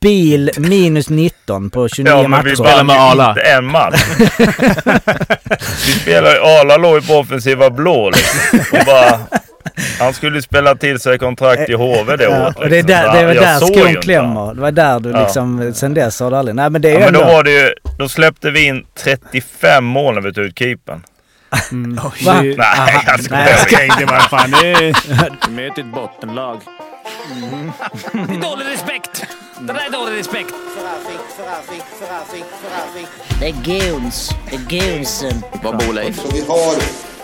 bil minus 19 på 29 Ja, men vi matcher. Spelar med Arla. inte en match. vi spelade, Arla låg ju på offensiva blå liksom. Och bara, han skulle spela till sig kontrakt i HV det Ja, året. och det, är liksom. där, det var jag där skon klämmer. Det var där du Ja. liksom, sen dess har du aldrig... Nej men det är Ja, ju men då ändå... var det ju, då släppte vi in 35 mål när vi tog ut keepern. Va? Nej, jag skojar. Nej, fan, det är... Möt ett bottenlag. Det är dålig respekt. Det där är dålig respekt. Det är goons. Det är goonsen. Vad bor Leif? Så vi har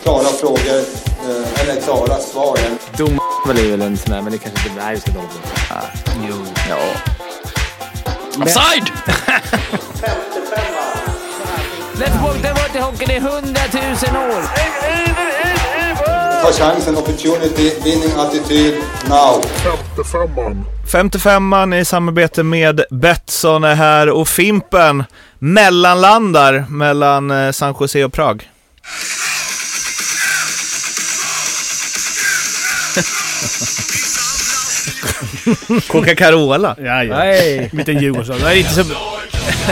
klara frågor, eh, eller klara svar. Dom är väl en sån där, men det kanske inte... Nej, vi ska dra Jo. Ja. Offside! Lättpunkten till hockey i hundratusen år. Ta chansen, opportunity, winning attityd, now. 55an i samarbete med Betsson är här och Fimpen mellanlandar mellan eh, San Jose och Prag. Coca-Carola. Ja, ja. Nej. Liten Djurgårdsson. Det är inte så...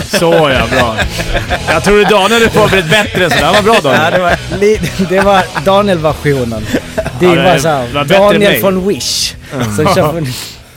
Så ja, bra. Jag trodde Daniel hade förberett bättre, så det här var bra Ja, Daniel. det var, li, det var Daniel-versionen. Din Ja, det var såhär, Daniel från Wish. Som kör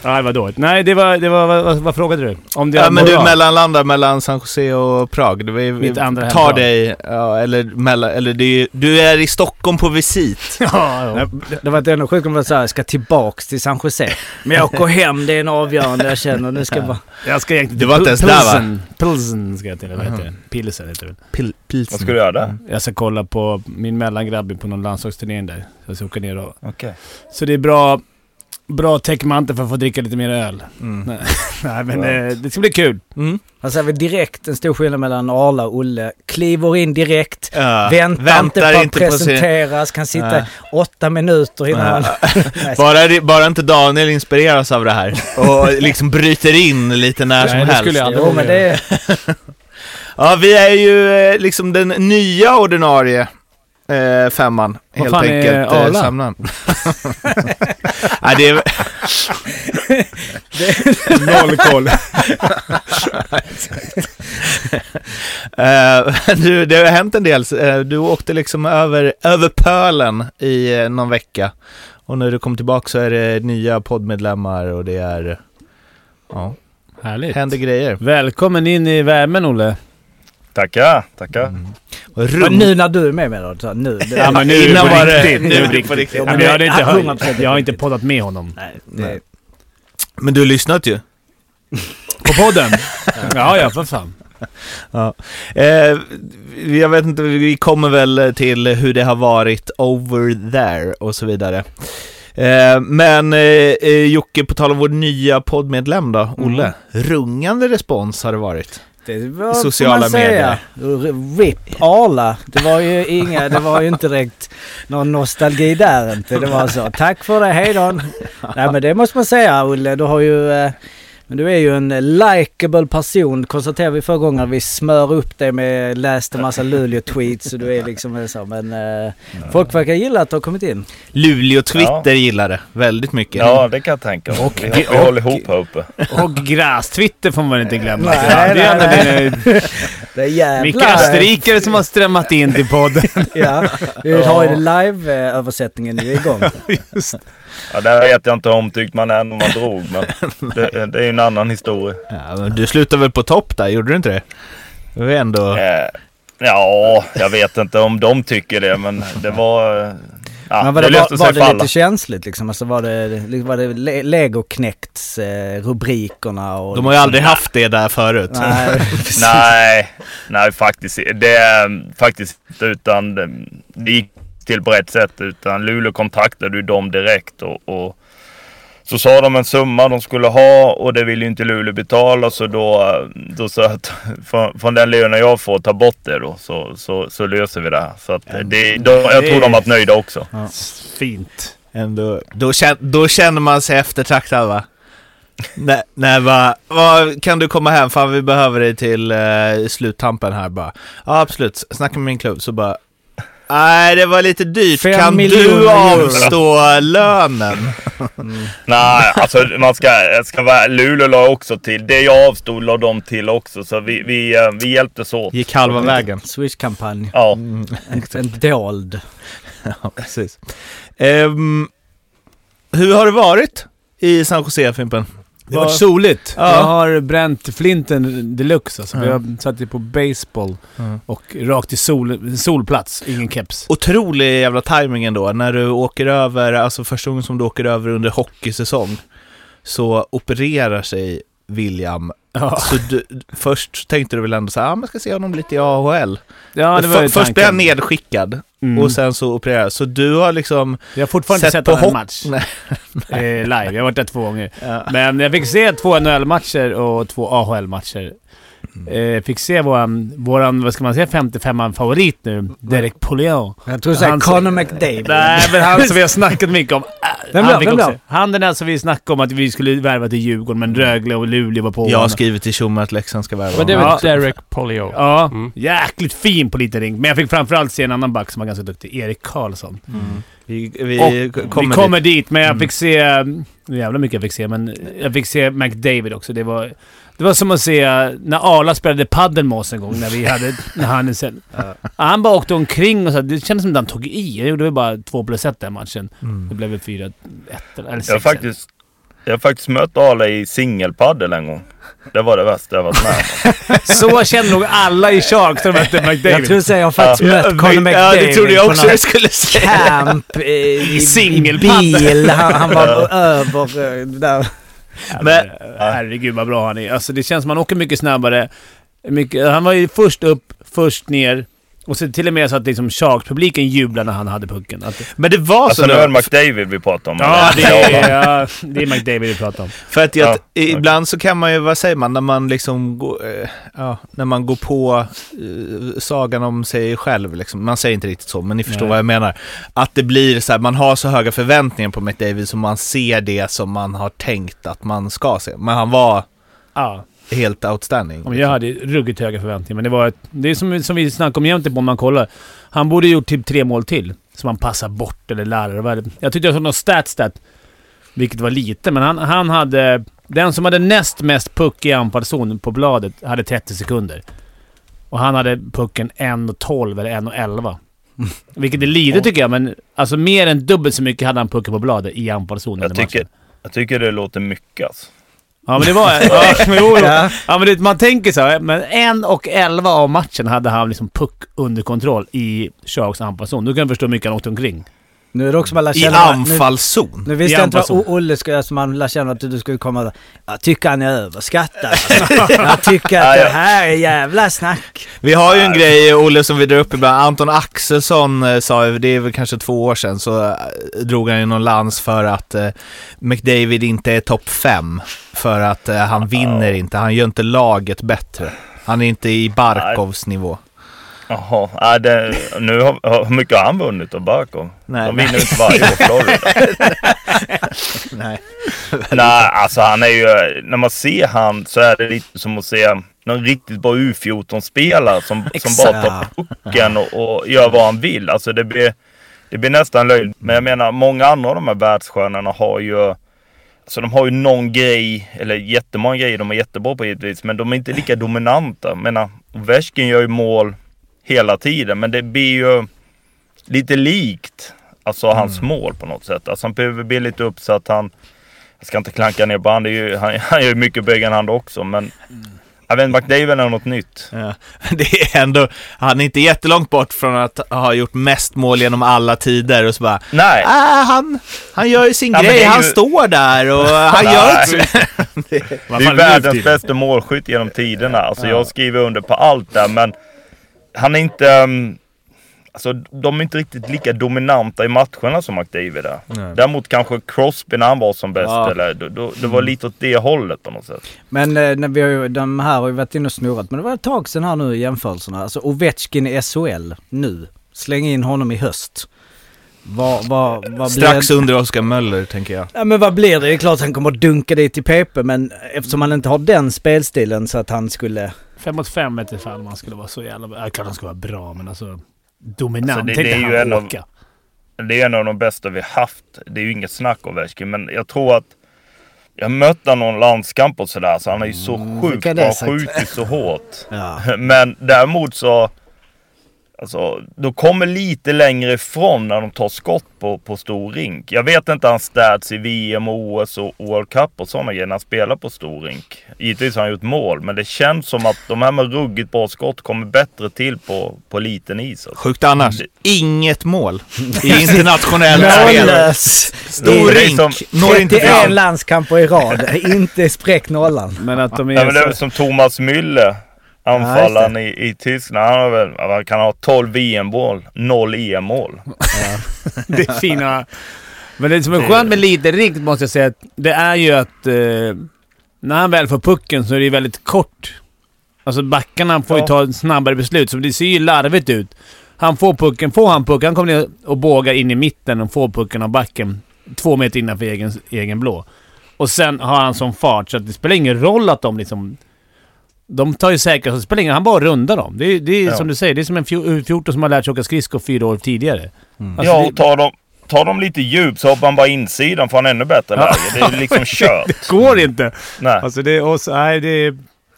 var dåligt. Nej, det var... Det var vad, vad, frågade du? Om det Ja, men du mellanlandar mellan San Jose och Prag. Du, vi Mitt andra tar hemlag. dig, ja, eller, mellan, eller det är, du är i Stockholm på visit. Ja, ja. Nej, det- det var inte ändå sjukt om jag såhär, ska tillbaks till San Jose. Men jag åker hem, det är en avgörande jag känner. Nu ska jag bara... Jag ska egentligen Du var inte ens där, va? Pilsen. Ska jag till. Vad heter det? Pilsen heter det. Pil, pilsen. Vad ska du göra där? Jag ska kolla på min mellangrabb på någon landslagsturnering där. Så jag ska åka ner och... Okej. Så det är bra... Bra täckmantel för att få dricka lite mer öl. Mm. Nej, men eh, det ska bli kul. Mm. Alltså vi direkt en stor skillnad mellan Arla och Olle. Kliver in direkt, Ja, väntar, inte på att på sin- presenteras, kan sitta Nej. åtta minuter innan man... Nej, Bara, det- bara inte Daniel inspireras av det här och liksom bryter in lite när som det helst. skulle jag aldrig Jo men det är... Ja, vi är ju eh, liksom den nya ordinarie eh, femman. Vad helt fan är enkelt. eh, Arla? Nej, det är... Noll koll. Eh, du, det har hänt en del. Eh, Du åkte liksom över, över pölen i eh, någon vecka. Och när du kom tillbaka så är det nya poddmedlemmar och det är... Ja, Härligt. händer grejer. Välkommen in i värmen Olle. Tackar, tackar. Men rum. nu när du är med då? Så, nu. Ja men nu är det Innan på var det- riktigt. nu är det på riktigt. Men jag, hade inte, Ja, 100% jag har inte poddat med honom. Nej, det, Men du har lyssnat ju. På podden? ja, ja för fan. Ja. Eh, jag vet inte, vi kommer väl till hur det har varit over there och så vidare. Eh, men eh, eh, Jocke, på tal om vår nya poddmedlem då, Olle. Rungande respons har det varit. Det var, Sociala säga. RIP Arla. Det var ju inga, det var ju inte direkt någon nostalgi där inte. Det var så, tack för det, hej då. Nej men det måste man säga Olle, du har ju... eh, Men du är ju en likeable person, konstaterade vi förra gången. Vi smör upp dig med, läste massa Luleå-tweets och du är liksom så. Men eh, folk verkar gilla att du har kommit in. Luleå-Twitter gillar det väldigt mycket. Ja, det kan jag tänka mig. Vi, vi och- håller ihop här uppe. Och gräs-Twitter får man inte glömma. Nej, det är nej, nej. Det är jävla... Vilka österrikare som har strömmat in till podden. Ja, vi har ju live-översättningen ju igång. Ja, där vet jag inte hur omtyckt man är när man drog, men det, det är ju en annan historia. Ja, men du slutade väl på topp där, gjorde du inte det? Det var ändå... Eh, ja, jag vet inte om de tycker det, men det var... eh, Ja, Men var det det, var, var det lite känsligt liksom? Alltså var det, var det Le- Lego Knects eh, rubrikerna och... De har ju aldrig haft det där förut. Nej. Nej, nej faktiskt det är faktiskt utan det gick till på rätt sätt. Utan Luleå kontaktade ju dem direkt och, och så sa de en summa de skulle ha och det ville ju inte Luleå betala så då, då sa jag att från, från den lönen jag får ta bort det då så, så, så löser vi det här. Så att det, de, jag tror de varit nöjda också. Fint. Ändå, då, känner, då känner man sig eftertraktad va? Nej, nej va, vad, kan du komma hem? Fan vi behöver dig till eh, sluttampen här bara. Ja absolut, snacka med min klubb så bara Nej, det var lite dyrt. Fem kan du miljoner euro. avstå lönen? Nej, alltså man ska, ska vara, Luleå la också till. Det jag avstod la de till också. Så vi, vi, eh, vi hjälptes åt. Gick halva vägen. Swish-kampanj. Ja. En, en dold. Ja, precis. Ehm, hur har det varit i San Jose, Fimpen? Det har varit soligt. Ja. Jag har bränt flinten deluxe alltså. Vi Ja. har satt det på baseball Ja. och rakt i sol, solplats. Ingen keps. Otrolig jävla timing ändå, när du åker över, alltså första gången som du åker över under hockeysäsong, så opererar sig William. Ja, Så du, först tänkte du väl ändå så här, ah, man ska se honom lite i AHL. ja det var För, först blev han nedskickad Mm. och sen så opererad. Så du har liksom Jag har fortfarande inte sett sett på match Nej. eh, live. Jag har varit där två gånger. Ja. Men jag fick se två NHL-matcher och två AHL-matcher. Eh, Jag fick se våran, våran, vad ska man säga, 55-favorit nu, Derek Pouliot. Jag tror såhär Han- Conor McDavid. Nej, men han som vi har snackat mycket om. Vem han då? fick Vem också- då? Han den där som vi snackade om att vi skulle värva till Djurgården, men Rögle och Luleå var på Jag har skrivit till Tjomme att Leksand ska värva Men det är väl Derek Polio? Ja, Mm. jäkligt fin på liten ring. Men jag fick framförallt se en annan back som var ganska duktig, Erik Karlsson. Vi, vi, Och kommer, vi kommer dit. dit, men jag Mm. fick se... Jävla mycket jag fick se, men jag fick se McDavid också. Det var, det var som att se när Arla spelade padel med oss en gång, när vi hade... När han, sen, han bara åkte omkring och så, det kändes som att han tog i. Jag gjorde väl bara två plus ett den matchen. Mm. Det blev väl fyra, ett eller sex. Jag har faktiskt, jag har faktiskt mött Ale i singelpaddel en gång. Det var det värsta jag varit med om. Så känner nog alla i Sharks när de mötte McDavid. Jag tror säga jag har faktiskt Ja, mött Conor ja, McDavid det trodde jag på också någon jag skulle säga. camp eh, i, i singelpaddel. bil. Han, han var över eh, där. Men, Men- herregud vad bra han är. Alltså det känns som att han åker mycket snabbare. Mycket, han var ju först upp, först ner. Och så till och med så att liksom Sharks-publiken jublade när han hade pucken. Att, Men det var Alltså så nu då, är det McDavid vi pratar om. ja, det är, ja, det är McDavid vi pratar om. För att Ja, ibland så kan man ju, vad säger man, när man liksom går, eh, ja, när man går på eh, sagan om sig själv, liksom. man säger inte riktigt så, men ni förstår Nej. vad jag menar. Att det blir så här, man har så höga förväntningar på McDavid så man ser det som man har tänkt att man ska se. Men han var Ja, helt outstanding. men jag hade ruggigt höga förväntningar. Men det var ett, Det är som, som vi snackade om jämt om man kollar. Han borde gjort typ tre mål till. Som han passar bort eller det? Jag tyckte jag såg någon stat stat. Vilket var lite, men han, han hade... Den som hade näst mest puck i anfallszon på bladet hade 30 sekunder. Och han hade pucken 1.12 eller 1.11. Vilket är lite tycker jag, men alltså mer än dubbelt så mycket hade han pucken på bladet i anfallszon Jag matchen. jag tycker det låter mycket alltså. Ja men det var... ja, men jo, jo. ja men det, man tänker så här, men en och elva av matchen hade han liksom puck under kontroll i Sharks anfallszon. Då kan förstå hur mycket han åkte omkring. Nu är det också man lär I känna... Nu, anfallszon. nu visste I jag inte vad Olle skulle... Alltså man lär känna att du skulle komma... Jag tycker han är överskattad. Alltså. Jag tycker att det här är jävla snack. Vi har ju en grej, Olle, som vi drar upp ibland. Anton Axelsson eh, sa, ju- det är väl kanske två år sedan, så eh, drog han ju någon lans för att eh, McDavid inte är topp fem. För att eh, han vinner inte, han gör inte laget bättre. Han är inte i Barkovs nivå. Jaha, nej, det, nu har, hur mycket har han vunnit av Barkov? Nej, De vinner ju inte varje år Florida. nej. Nej, alltså han är ju, när man ser han så är det lite som att se någon riktigt bra U14-spelare som, som bara tar pucken och, och gör vad han vill. Alltså det blir, det blir nästan löjligt. Men jag menar, många andra av de här världsstjärnorna har ju Alltså de har ju någon grej, eller jättemånga grejer de är jättebra på givetvis, men de är inte lika dominanta. Jag menar, Ovechkin gör ju mål hela tiden, men det blir ju lite likt alltså hans mål på något sätt. Alltså han behöver bli lite uppsatt. Han, jag ska inte klanka ner på han, det ju, han, han gör ju mycket bägge än han också, men jag vet McDavid är något nytt. Ja. Det är ändå, han är inte jättelångt bort från att ha gjort mest mål genom alla tider och så bara Nej, Ah, han, han gör ju sin Ja, grej, det är han ju- står där och han gör inte det är ju är världens det bästa målskytt genom tiderna. Alltså jag skriver under på allt där, men han är inte... um, Alltså de är inte riktigt lika dominanta i matcherna som McDavid är. Däremot kanske Crosby när han var som bäst, Ja. eller då, då, det var lite åt det hållet på något sätt. Men eh, när vi har ju, de här har ju varit inne och snurrat. Men det var ett tag sedan här nu i jämförelserna. Alltså Ovechkin i SHL nu. Släng in honom i höst. Vad, vad, vad Strax blir... under Oskar Möller, tänker jag. Ja men vad blir det? Det är klart han kommer att dunka dit i PP men eftersom han inte har den spelstilen så att han skulle... Fem mot fem vet fan om han skulle vara så jävla bra. Ja, klart han skulle vara bra, men alltså... dominant. Alltså, det- det är ju en av-. Det är en av de bästa vi haft. Det är ju inget snack om Ovechkin, men jag tror att jag mötte någon landskamp och sådär, så han är ju så sjukt är det bra, skjutit så hårt. Ja. Men däremot så... Alltså, de kommer lite längre ifrån när de tar skott på, på stor rink. Jag vet inte hans stats i VM, OS och World Cup och sådana grejer när han spelar på stor rink. Givetvis har han gjort mål, men det känns som att de här med ruggigt bra skott kommer bättre till på, på liten is. Alltså. Sjukt annars. Det- Inget mål i internationell spel. Mållös! Stor rink, som- når inte 31 fram. landskamper i rad. inte spräck nollan. Men att de är... Ja, men det är som Thomas Müller. Anfallaren i, i Tyskland. Han har väl, vad kan han ha 12 VM-mål, 0 EM-mål. det är fina... Men det som är skönt med lite rink måste jag säga, det är ju att eh, när han väl får pucken så är det ju väldigt kort. Alltså backarna får ju Ja. ta ett snabbare beslut, så det ser ju larvigt ut. Han får pucken, får han pucken, han kommer ner och bågar in i mitten och får pucken av backen. Två meter innanför egen, egen blå. Och sen har han sån fart så att det spelar ingen roll att de liksom... De tar ju säkert, spelar ingen Han bara rundar dem. Det är, det är Ja. som du säger, det är som en fjo- 14 som har lärt sig åka skridskor fyra år tidigare. Alltså, ja, och tar de, tar de lite djup så hoppar han bara insidan får han ännu bättre läge. Det är liksom kört. Det går inte! Nej. Alltså det är... oss- Nej, det är...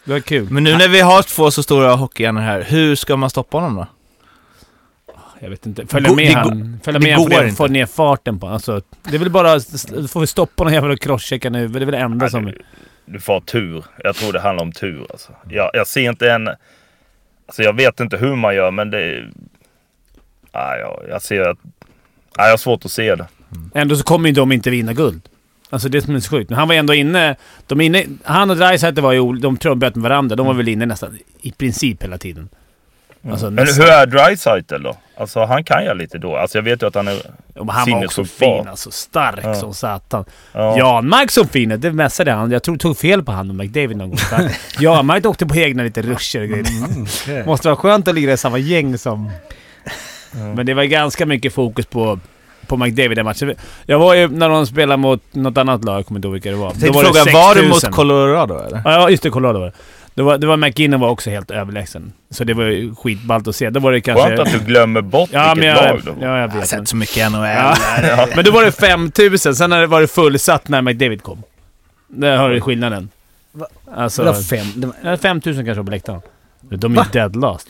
Det var kul. Men nu när vi har två så stora hockeyhjärnor här, hur ska man stoppa honom då? Jag vet inte. Följa med det han. Följa med han för att få ner farten på Alltså, Det är väl bara... Då får vi stoppa någon jävla crosschecka nu. Det är väl det enda Nej, som du, får ha tur. Jag tror det handlar om tur. Alltså. Jag, jag ser inte en... Alltså jag vet inte hur man gör men det... Ah, Nej, jag, jag ser att... Nej, jag har svårt att se det. Mm. Ändå så kommer ju de inte vinna guld. Alltså det som är så sjukt. Men han var ändå inne... De inne han och Dreisaitl var ju... De trubbade med varandra. De var väl inne nästan i princip hela tiden. Alltså, Men hur är Dreisaitl då? Alltså han kan jag lite då. Alltså jag vet ju att han är... Ja, han var också bra. fin alltså. Stark Ja. som satan. Ja. Janmark som fin ut, det messade han. Jag tror tog fel på han och McDavid någon gång. Han- Janmark åkte på egna lite ruscher och grejer. Måste vara skönt att ligga i samma gäng som... Men det var ganska mycket fokus på, på McDavid den matchen. Jag var ju när de spelade mot något annat lag, jag kommer inte ihåg vilka det var. Jag tänkte Då fråga, det var du 6000. mot Colorado eller? Ja, just det. Colorado var det. Det var, det var McKinnon var också helt överlägsen. Så det var ju skitballt att se. Då var det kanske... Skönt att du glömmer bort ja, men vilket jag, lag det var. ja, jag Jag har vet. sett så mycket NHL. Ja. Men då var det 5000, sen har det varit fullsatt när McDavid kom. Där har du skillnaden. Va? Alltså... Vadå fem? Det var- Ja, 5000 kanske var på läktaren. De är Va? ju dead last.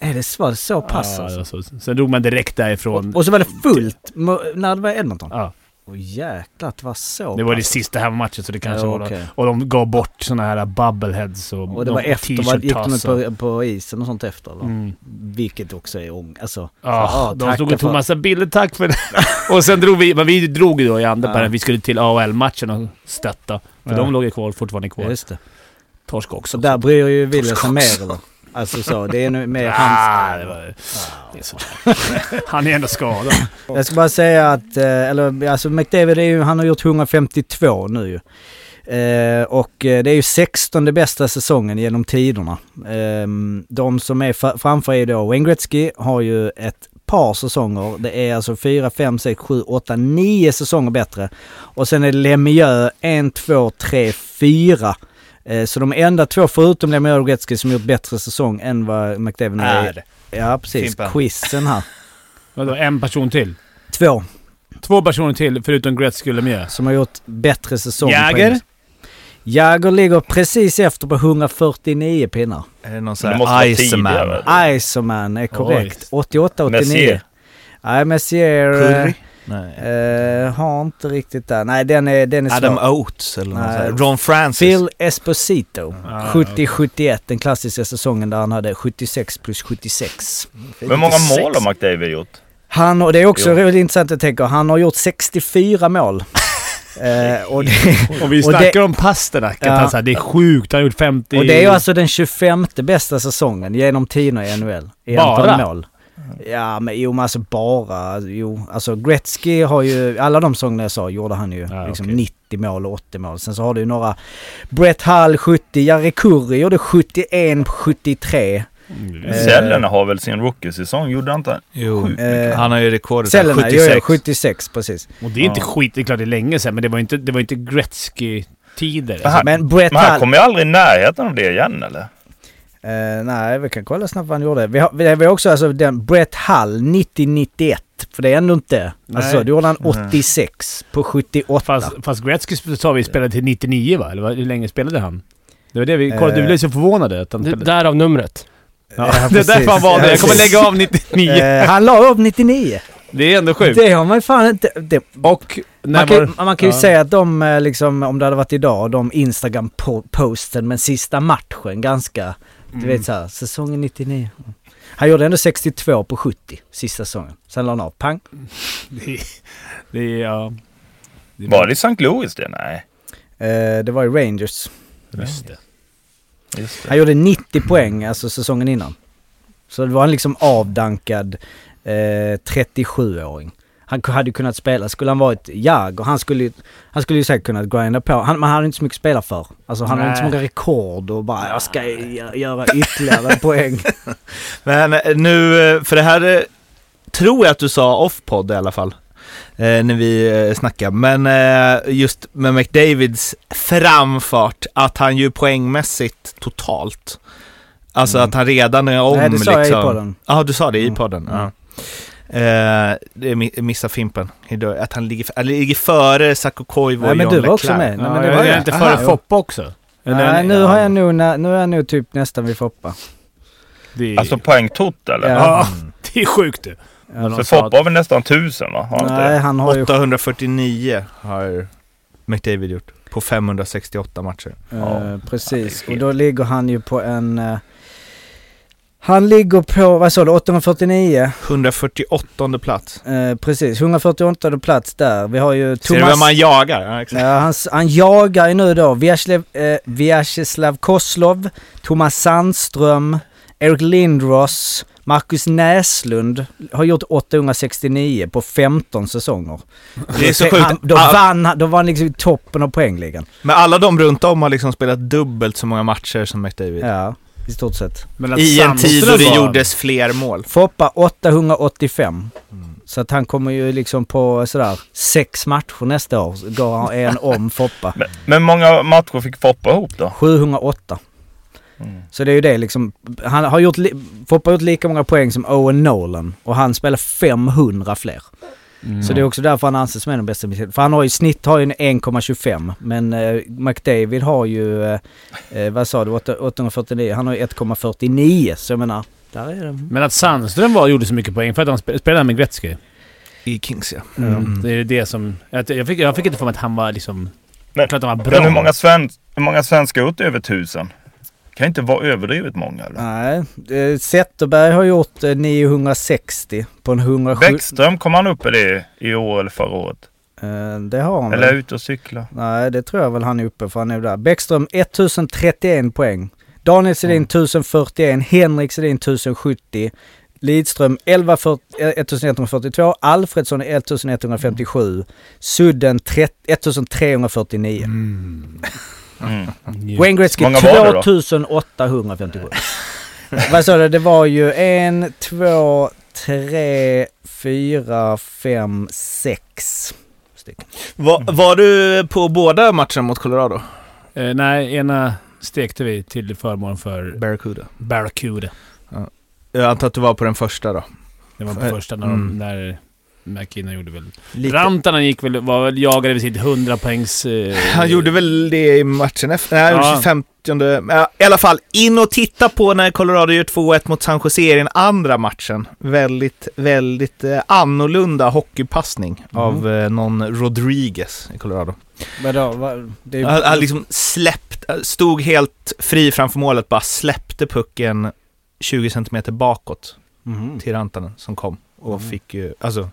Är det så, så pass ja, alltså? Sen drog man direkt därifrån. Och, och så var det fullt när det var Edmonton? Ja, Åh jäklar, det var så det var det sista här matchen så det kanske Ja, var det. Och de gav bort såna här bubbleheads och, Och det var de- efter, vad, gick de på, på isen och sånt efter eller? Mm. Vilket också är ång... Alltså... Ja, ja, de tacka stod och tog för- massa bilder, tack för det. och sen drog vi, men vi drog ju då i andra Ja. ja. vi skulle till AHL-matchen och stötta. För Ja. de låg ju kvar, fortfarande kvar. Just det. Torsk också. Så där bryr ju William sig mer eller? Alltså så, det är nu mer Ah, hans... det var, det så. Han är ändå skadad. Jag ska bara säga att, eh, eller alltså McDavid är ju, han har gjort 152 nu ju. Eh, och eh, det är ju 16 bästa säsongen genom tiderna. Eh, de som är framför är då Wayne Gretzky har ju ett par säsonger. Det är alltså 4, 5, 6, 7, 8, 9 säsonger bättre. Och sen är det Lemieux 1, 2, 3, 4. Eh, Så de enda två förutom Lemieux och Gretzky som gjort bättre säsong än vad McDavid Är. Ja precis, Fimpen. quizen här. Vadå, en person till? Två Två personer till förutom Gretzky och Lemieux. som har gjort bättre säsong. Jäger? Jäger ligger precis efter på 149 pinnar. Är det någon sån här Iceman? Iceman är korrekt. Oj. 88-89. Messier. Nej, Messier Curry? Nej. eh, har inte riktigt där. Nej, den är, den är Adam svår. Oates eller någon Nej. sån här. Ron Francis? Phil Esposito. Ah, 70-71, den klassiska säsongen där han hade 76 plus 76. Hur många mål har McDavid gjort? Han, och det är också Jo. intressant att tänka, han har gjort 64 mål. eh, och, det, Och vi Och snackar det- om Pasternak. Ja. att han det är sjukt, han har gjort 50... och det är ju alltså den 25 bästa säsongen genom tiderna i NHL. I antal Bara? mål. Ja men jo men alltså bara, jo alltså Gretzky har ju, alla de säsongerna jag sa gjorde han ju Ja, liksom okej. 90 mål och 80 mål. Sen så har du ju några, Brett Hull 70, Jari Kurri gjorde 71, 73. Mm. Eh, Sellerna har väl sin rookie-säsong, gjorde han inte? Jo, Eh, han har ju rekordet Cellerna, 76. jo, jo, 76 precis. Och det är inte Ja. skit, det är klart det är länge sedan, men det var inte, det var inte Gretzky-tider. Men Brett Men han kommer ju aldrig i närheten av det igen eller? Eh, nej, vi kan kolla snabbt vad han gjorde. Vi har, vi har också alltså den Brett Hull 90-91. För det är ändå inte... Alltså Nej. då gjorde han 86 på 78. Fast, fast Gretzky sa vi spelade till 99 va? Eller hur länge spelade han? Det var det vi kollade. Du Eh, blev så förvånade att han Det, spelade. därav numret. Ja, Ja, det är därför han valde. Ja, Jag kommer lägga av 99. Eh, han la upp 99. Det är ändå sjukt. Det har man fan inte... Det, Och man, kan, ju- var- man kan ju ja. säga att de liksom, om det hade varit idag, de Instagram-posten med sista matchen ganska, Mm. du vet såhär, säsongen 99. Han gjorde ändå 62 på 70 sista säsongen. Sen la han av, pang. Det, det är... Ja. Det Var det i St. Louis det? Nej. Eh, det var ju Rangers. Just det. Just det. Han gjorde 90 poäng, alltså säsongen innan. Så det var en liksom avdankad eh, 37-åring. Han hade ju kunnat spela, skulle han varit jag och han skulle han skulle ju säkert kunnat grinda på. Han, man hade inte så mycket att spela för. Alltså han hade inte så Nej. många rekord och bara jag ska gö- göra ytterligare poäng. Men eh, nu, eh, för det här eh, tror jag att du sa off-podd i alla fall. När vi eh, snackade. Men just med McDavids framfart, att han ju poängmässigt totalt. Alltså Mm. att han redan är om Nej det sa liksom. jag i podden. Ja, du sa det i Mm. podden. Mm. Ja. Eh, missar Fimpen. Att han ligger, eller ligger före Sakko Koivu Nej och men John du var också med. Nej, Ja, men det jag var är jag. inte före. Foppa också. Nej nu har jag nog, nu är jag nog typ nästan vid Foppa. Det är, Alltså poängtott eller? Ja. ja, det är sjukt du. Ja, Foppa har väl nästan tusen va? Har han inte Nej det? han har ju 849 har McDavid gjort på 568 matcher. Precis, Ja, det är och då ligger han ju på en... eh, han ligger på, vad sa du, 849? 148 plats. Eh, precis, 148 plats där. Vi har ju Ser du vem man jagar? Ja, exakt. Ja, han, han jagar ju nu då Vyacheslav, eh, Vyacheslav Koslov, Thomas Sandström, Erik Lindros, Marcus Näslund har gjort 869 på 15 säsonger. Det är så sjukt. Han, då, vann, han- då var han liksom toppen av poängligan. Men alla de runt om har liksom spelat dubbelt så många matcher som McDavid. Ja, i stort sett. Men att I en tid då det var- gjordes fler mål. Foppa 885. Så att han kommer ju liksom på sådär sex matcher nästa år. Går han en om Foppa. Men, men många matcher fick Foppa ihop då? 708. Mm. Så det är ju det liksom. Han har gjort, li- Foppa har gjort lika många poäng som Owen Nolan. Och han spelar 500 fler. Mm. Så det är också därför han anses som en av de bästa. För han har ju i snitt har ju en 1,25. Men eh, McDavid har ju, eh, eh, vad sa du, 8- 849. Han har ju 1,49. Så jag menar, där är det. Men att Sandström var, gjorde så mycket poäng för att han spe- spelade med Gretzky. I Kings ja. Mm. Det är det som... Jag, fick, jag fick inte för mig att han var liksom... Men- klart han var bra. Men hur många, sven, hur många svenskar har gjort över tusen? Kan inte vara överdrivet många eller? Nej, eh, Zetterberg har gjort eh, 960 på en 107. Bäckström, kom han upp i det i år eller förra året? Eh, det har han Eller väl. ute och cykla? Nej, det tror jag väl han är uppe för han är där. Bäckström 1031 poäng. Daniel Sedin 1041, Henrik Sedin 1070, Lidström 11, 40, eh, 1142, Alfredsson 1157, Sudden 30, 1349. Mm. Wayne Gretzky Många var det då? 2857. Vad sa du? Det var ju en, två, tre, fyra, fem, sex stycken. Var, var du på båda matcherna mot Colorado? Eh, nej, ena stekte vi till förmån för Barracuda. Barracuda. Jag antar att du var på den första då. Det var på Eh, första när, de, mm. när McKinnon gjorde väl... Lite. Rantanen gick väl, var väl jagade vid sitt 100 poängs... Eh, Han gjorde väl det i matchen efter, nej, Ja. 25 ja, I alla fall, in och titta på när Colorado gör 2-1 mot San Jose i den andra matchen. Väldigt, väldigt eh, annorlunda hockeypassning av eh, någon Rodriguez i Colorado. Vadå? Vad, det Han, han liksom släppt, stod helt fri framför målet, bara släppte pucken 20 centimeter bakåt Mhm. till Rantanen som kom. Och fick ju, alltså,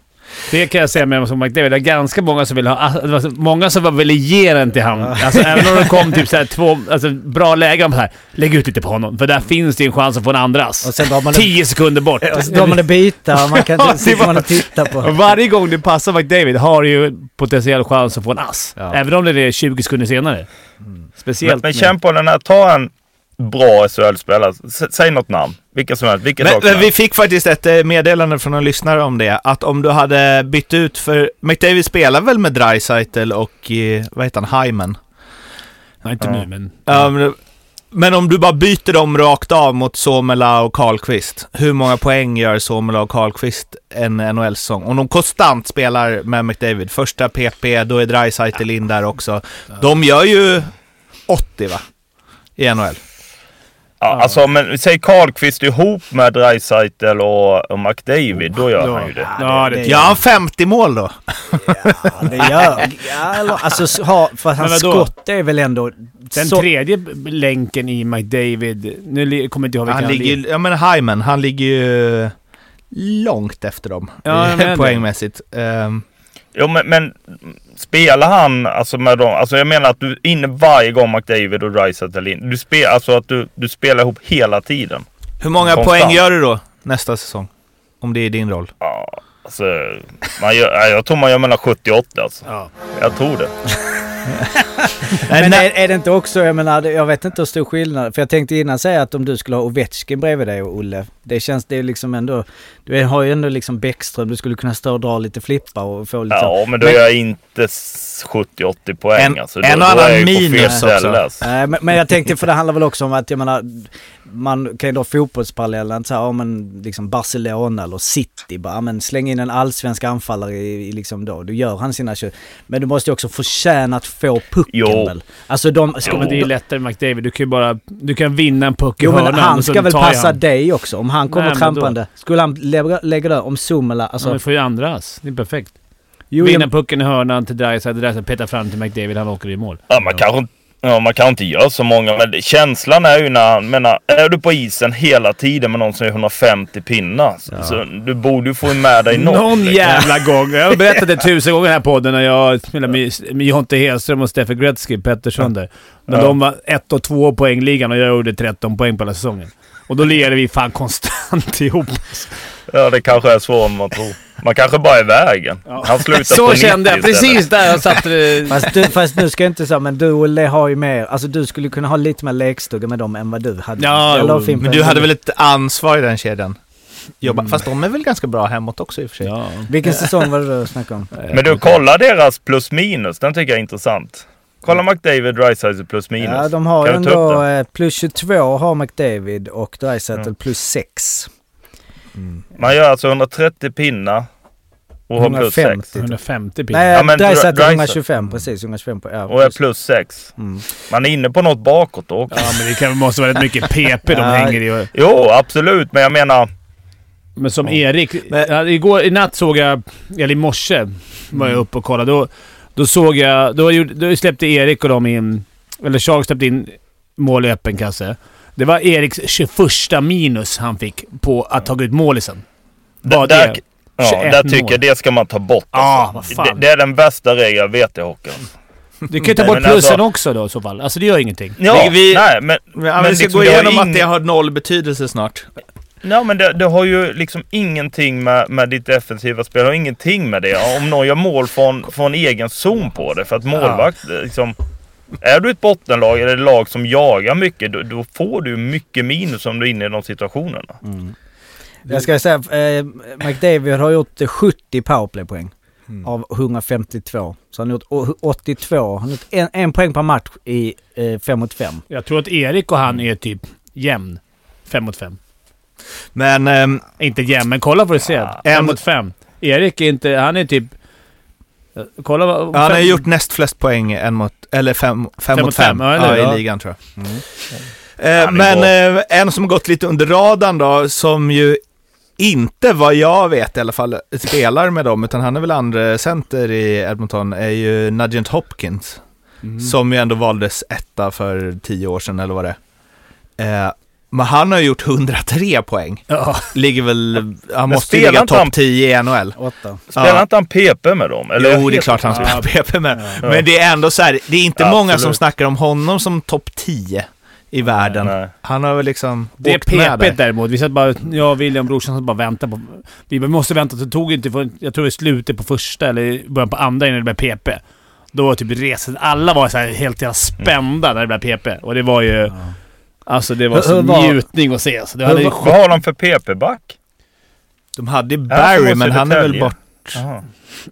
Det kan jag säga med som McDavid. Det är ganska många som vill ha... Det var så- många som var ville ge den till han. Alltså även om det kom typ såhär två... Alltså bra lägen. Så här, lägg ut lite på honom. För där finns det en chans att få en andras. och sen drar man det, Tio sekunder bort. och så drar man det byta och man kan inte sitta det man var- och titta på. Varje gång det passar McDavid har du ju potentiell chans att få en ass. Ja. Även om det är 20 sekunder senare. Men, Speciellt men med- känn på den här, ta en bra SHL-spelare. S- Säg något namn. Vilka som helst. Vilket Men, men vi helst. fick faktiskt ett eh, meddelande från en lyssnare om det, att om du hade bytt ut för... McDavid spelar väl med Dreisaitl och, eh, vad heter han, Hyman? Nej, inte Ja. nu men... Ja, men, Men om du bara byter dem rakt av mot Somela och Karlqvist, hur många poäng gör Somela och Karlqvist en NHL-säsong? Om de konstant spelar med McDavid, första PP, då är Dreisaitl in där också. De gör ju 80 va? I NHL. Ja, alltså men säg Karlqvist ihop med Dreisaitl och, och McDavid, då gör han ju det. Ja, det, Gör han. 50 mål då? Ja, det gör... Ja, eller, alltså, ha, för hans skott är väl ändå... Den så- tredje länken i McDavid, nu kommer inte jag ihåg vilka Han ligger, ja men Hyman, han ligger ju långt efter dem Ja, poängmässigt. Ehm, Jo men, men spelar han alltså med dem, alltså jag menar att du är inne varje gång McDavid och Dreisaitl är in. Du spelar, alltså att du, du spelar ihop hela tiden. hur många Konstant. poäng gör du då nästa säsong? Om det är din roll. Ja, alltså, man gör, ja, jag tror man gör mellan 70 och 80 alltså. Ja. Jag tror det. Men är, är det inte också, jag menar, jag vet inte hur stor skillnad. För jag tänkte innan säga att om du skulle ha Ovechkin bredvid dig och Olle. Det känns, det är liksom ändå, du har ju ändå liksom Bäckström, du skulle kunna stå och dra lite flippar och få lite... Ja, men då Men- gör jag inte s- 70-80 poäng En- alltså. Då, en och annan är minus också. alltså. Nej, men, men jag tänkte, för det handlar väl också om att jag menar, man kan ju dra fotbollsparallellen så här, ja men liksom Barcelona eller City bara, ja, men släng in en allsvensk anfallare i, i liksom då, då gör han sina kö- Men du måste ju också förtjäna att få pucken Jo. väl? Alltså de, ska, Jo, Men det är ju lättare med McDavid. Du kan ju bara... Du kan vinna en puck i Jo men hörnan han och så ska väl tar passa han. dig också om han kommer Nej, men trampande. Skulle han lägga, lägga där om Sumela, alltså... Ja, men får ju andras. Det är perfekt. jo, Vinna jag, pucken i hörnan till Dreisaitl, Dreisaitl petar fram till McDavid, han åker i mål. Ja, man kanske inte... Ja, man kan inte göra så många, men känslan är ju när han, menar, är du på isen hela tiden med någon som är 150 pinnar, så- så du borde ju få med dig något. Någon liksom. jävla gång. Jag har berättat det tusen gånger här podden när jag spelade med, Jonte Hedström och Steffe Gretzky Pettersson där. När Ja. de var ett och två poängligan och jag gjorde 13 poäng på hela säsongen. Och då lirade vi fan konstant ihop. Ja, det kanske är så man tror. Man kanske bara är i vägen. Han slutar Så på kände jag 90 istället. precis där jag satte det. fast, du, fast nu ska jag inte säga, men du Olle har ju mer, alltså du skulle kunna ha lite mer lekstuga med dem än vad du hade. Ja, Eller? Men du hade väl ett ansvar i den kedjan? Jobba. Fast de är väl ganska bra hemåt också i och för sig. Ja. Vilken säsong var det du snackade om? Men du, kolla deras plus minus. Den tycker jag är intressant. Kolla McDavid, Dreisaitl plus minus. Ja, de har Kan du ändå eh, plus 22 har McDavid och Dreisaitl plus 6. Man gör alltså 130 pinnar och har plus 6. 150. 150 pinnar. Nej, Ja, men Dreisaitl Dreisaitl- 125, precis. 125 på, ja, Och är plus. plus 6. Mm. Man är inne på något bakåt då också. Ja, men det kan, måste vara rätt mycket PP de hänger i. Jo, absolut. Men jag menar... Men som Erik... Men- igår, I natt såg jag... Eller i morse var jag uppe och kollade. Då, då såg jag... Då, gjorde- då släppte Erik och de in... Eller Charles släppte in mål i öppen kasse. Det var Eriks 21 minus han fick på att ta ut målisen. Bara där, det. ja, 21 där tycker mål. jag det ska man ta bort. Ja, Alltså. vad fan. det, det är den bästa regeln jag vet i hockeyn. Du kan ju ta bort plussen alltså- också då i så fall. Alltså det gör ingenting. Ja, Vi- nej men... Ja, men men vi ska liksom, gå det igenom ingen- att det har noll betydelse snart. Nej men det, det har ju liksom ingenting med, med ditt defensiva spel. Det har ingenting med det. Om någon gör mål från, från egen zon på det. För att målvakt liksom... Är du ett bottenlag eller ett lag som jagar mycket, då, då får du mycket minus om du är inne i de situationerna. Jag ska säga, eh, McDavid har gjort eh, 70 powerplaypoäng av 152. Så han har gjort å- 82. Han har gjort en, en poäng per match i 5 mot 5. Jag tror att Erik och han är typ jämn. 5 mot 5. Men ehm, Inte jämn, men kolla får du se. 5 en- mot 5. Erik är inte... Han är typ... Kolla vad... han har gjort näst flest poäng en mot, eller fem, fem, Fem mot fem, fem, ja, ja, Ja. i ligan tror jag. Mm. Eh, Ja, men eh, en som har gått lite under radarn då, som ju inte vad jag vet i alla fall spelar med dem, utan han är väl andra center i Edmonton, är ju Nugent Hopkins. Mm. Som ju ändå valdes etta för tio år sedan eller vad det är. Eh, men han har gjort 103 poäng. Ja. Ligger väl, han måste ju ligga topp han- 10 i NHL. 8. Spelar Ja. inte han PP med dem? Eller jo, det är klart han Ja. spelar PP med. Ja. Men det är ändå så här, det är inte många som Absolut. snackar om honom som topp 10 i världen. Nej. Han har väl liksom Det är där. däremot. Vi satt bara... Jag och William brorsan satt bara och väntade på... Vi måste vänta. Det tog inte för, Jag tror i slutet på första eller början på andra innan det blev PP. Då var typ reset... Alla var så här helt jävla spända när det blev PP. Och det var ju... Alltså det var så var- njutning att se. Så det hade Vad har de för PP-back? De hade Barry, men han är väl bort. Jaha.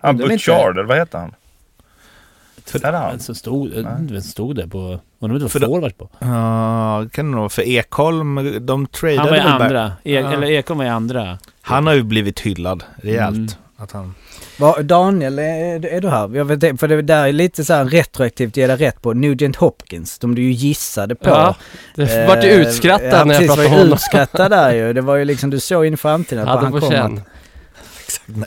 Han Det är inte- Butchard, eller vad heter han? Är det han? Men som stod, Nej. stod där på... Undrar om det För var forward på. Ja, det kan det nog. För Ekholm, de tradade Han var i andra. E Ja. Eller Ekholm var i andra. Han har ju blivit hyllad rejält. Mm. Att han... Va, Daniel, är, är du här? Jag vet, för det där är lite så här retroaktivt ge dig rätt på. Nugent Hopkins, de du ju gissade på. Ja, det vart ju Eh, utskrattad ja, när jag pratade om honom. utskrattad där ju. Det var ju liksom, du såg in i framtiden att Hade han kommer. känn.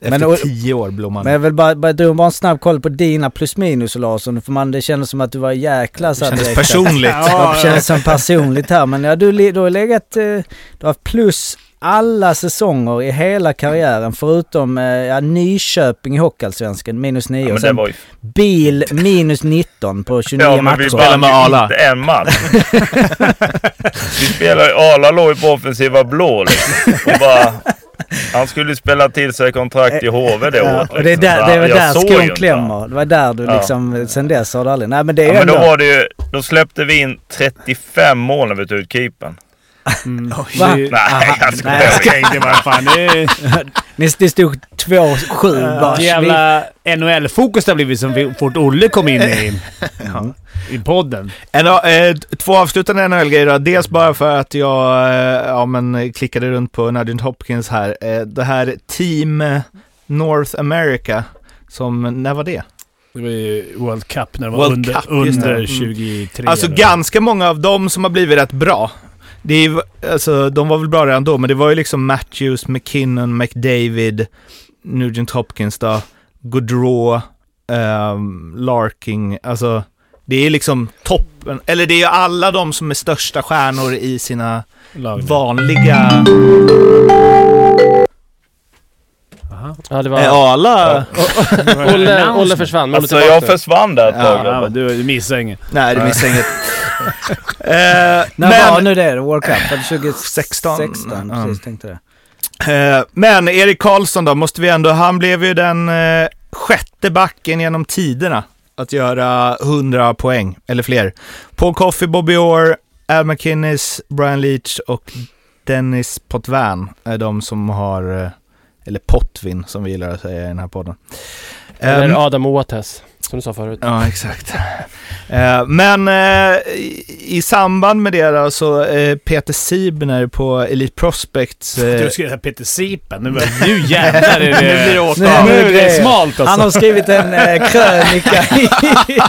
Efter Men tio år blommar Men jag vill bara, bara, drog bara en snabb koll på dina plus minus Larsson. För man, det kändes som att du var jäkla så här Kändes personligt. Ja, det kändes som personligt här. Men ja, du, du har legat... eh, Du har haft plus alla säsonger i hela karriären förutom eh, ja, Nyköping i Hockeyallsvenskan minus 9 Ja, och sen ju... Bil minus 19 på 29 Ja, men matcher. vi Spelar med inte en match. vi spelade ju... Arla låg ju på offensiva blå liksom. Och bara... Han skulle spela till sig kontrakt i HV det Ja, året. och det är liksom. där, det var där skon klämmer. Det var där du Ja. liksom, sen dess har du aldrig... Nej men det är Ja, ju men då ändå... var det ju... Då släppte vi in 35 mål när vi tog ut keepern. Mm. Nej, jag skojar. Jag tänkte bara fan det stod 2-7 bara. Jävla NHL-fokus det har blivit som vi- fort Olle kom in i, Ja. i podden. En, eh, två avslutande NHL-grejer då. Dels bara för att jag eh, ja, men, klickade runt på Nugent Hopkins här. Eh, det här Team North America, som, när var det? Det var ju World Cup när det var World under, Cup, under Mm. 23. Alltså eller- ganska många av dem som har blivit rätt bra. Det är, alltså, de var väl bra redan då, men det var ju liksom Matthews, McKinnon, McDavid, Nugent Hopkins då, Gaudreau, ehm, Larking, alltså det är liksom toppen, eller det är ju alla de som är största stjärnor i sina lag. vanliga... Aha. Ja, det var... Alla... Olle, Olle försvann, Alltså jag försvann där ett tag. Ja, du, du missade inget. Nej, det missar inget. Eh, När var men, nu det? World Cup? Var det 2016? 16? Ja. precis tänkte det. eh, men Erik Karlsson då, måste vi ändå, han blev ju den eh, sjätte backen genom tiderna att göra 100 poäng, eller fler. Paul Coffey, Bobby Orr, Al McInnes, Brian Leach och Dennis Potvin är de som har, eller Potvin som vi gillar att säga i den här podden. Eller Adam Oates, som du sa förut. Ja, exakt. Eh, men eh, i, samband med det då, så eh, Peter Sibner på Elite Prospects... Du skulle säga Peter Sipen. Nu, bara, nu jävlar är det... Nu blir det åka Nu, av. nu är det smalt alltså. Han har skrivit en krönika i...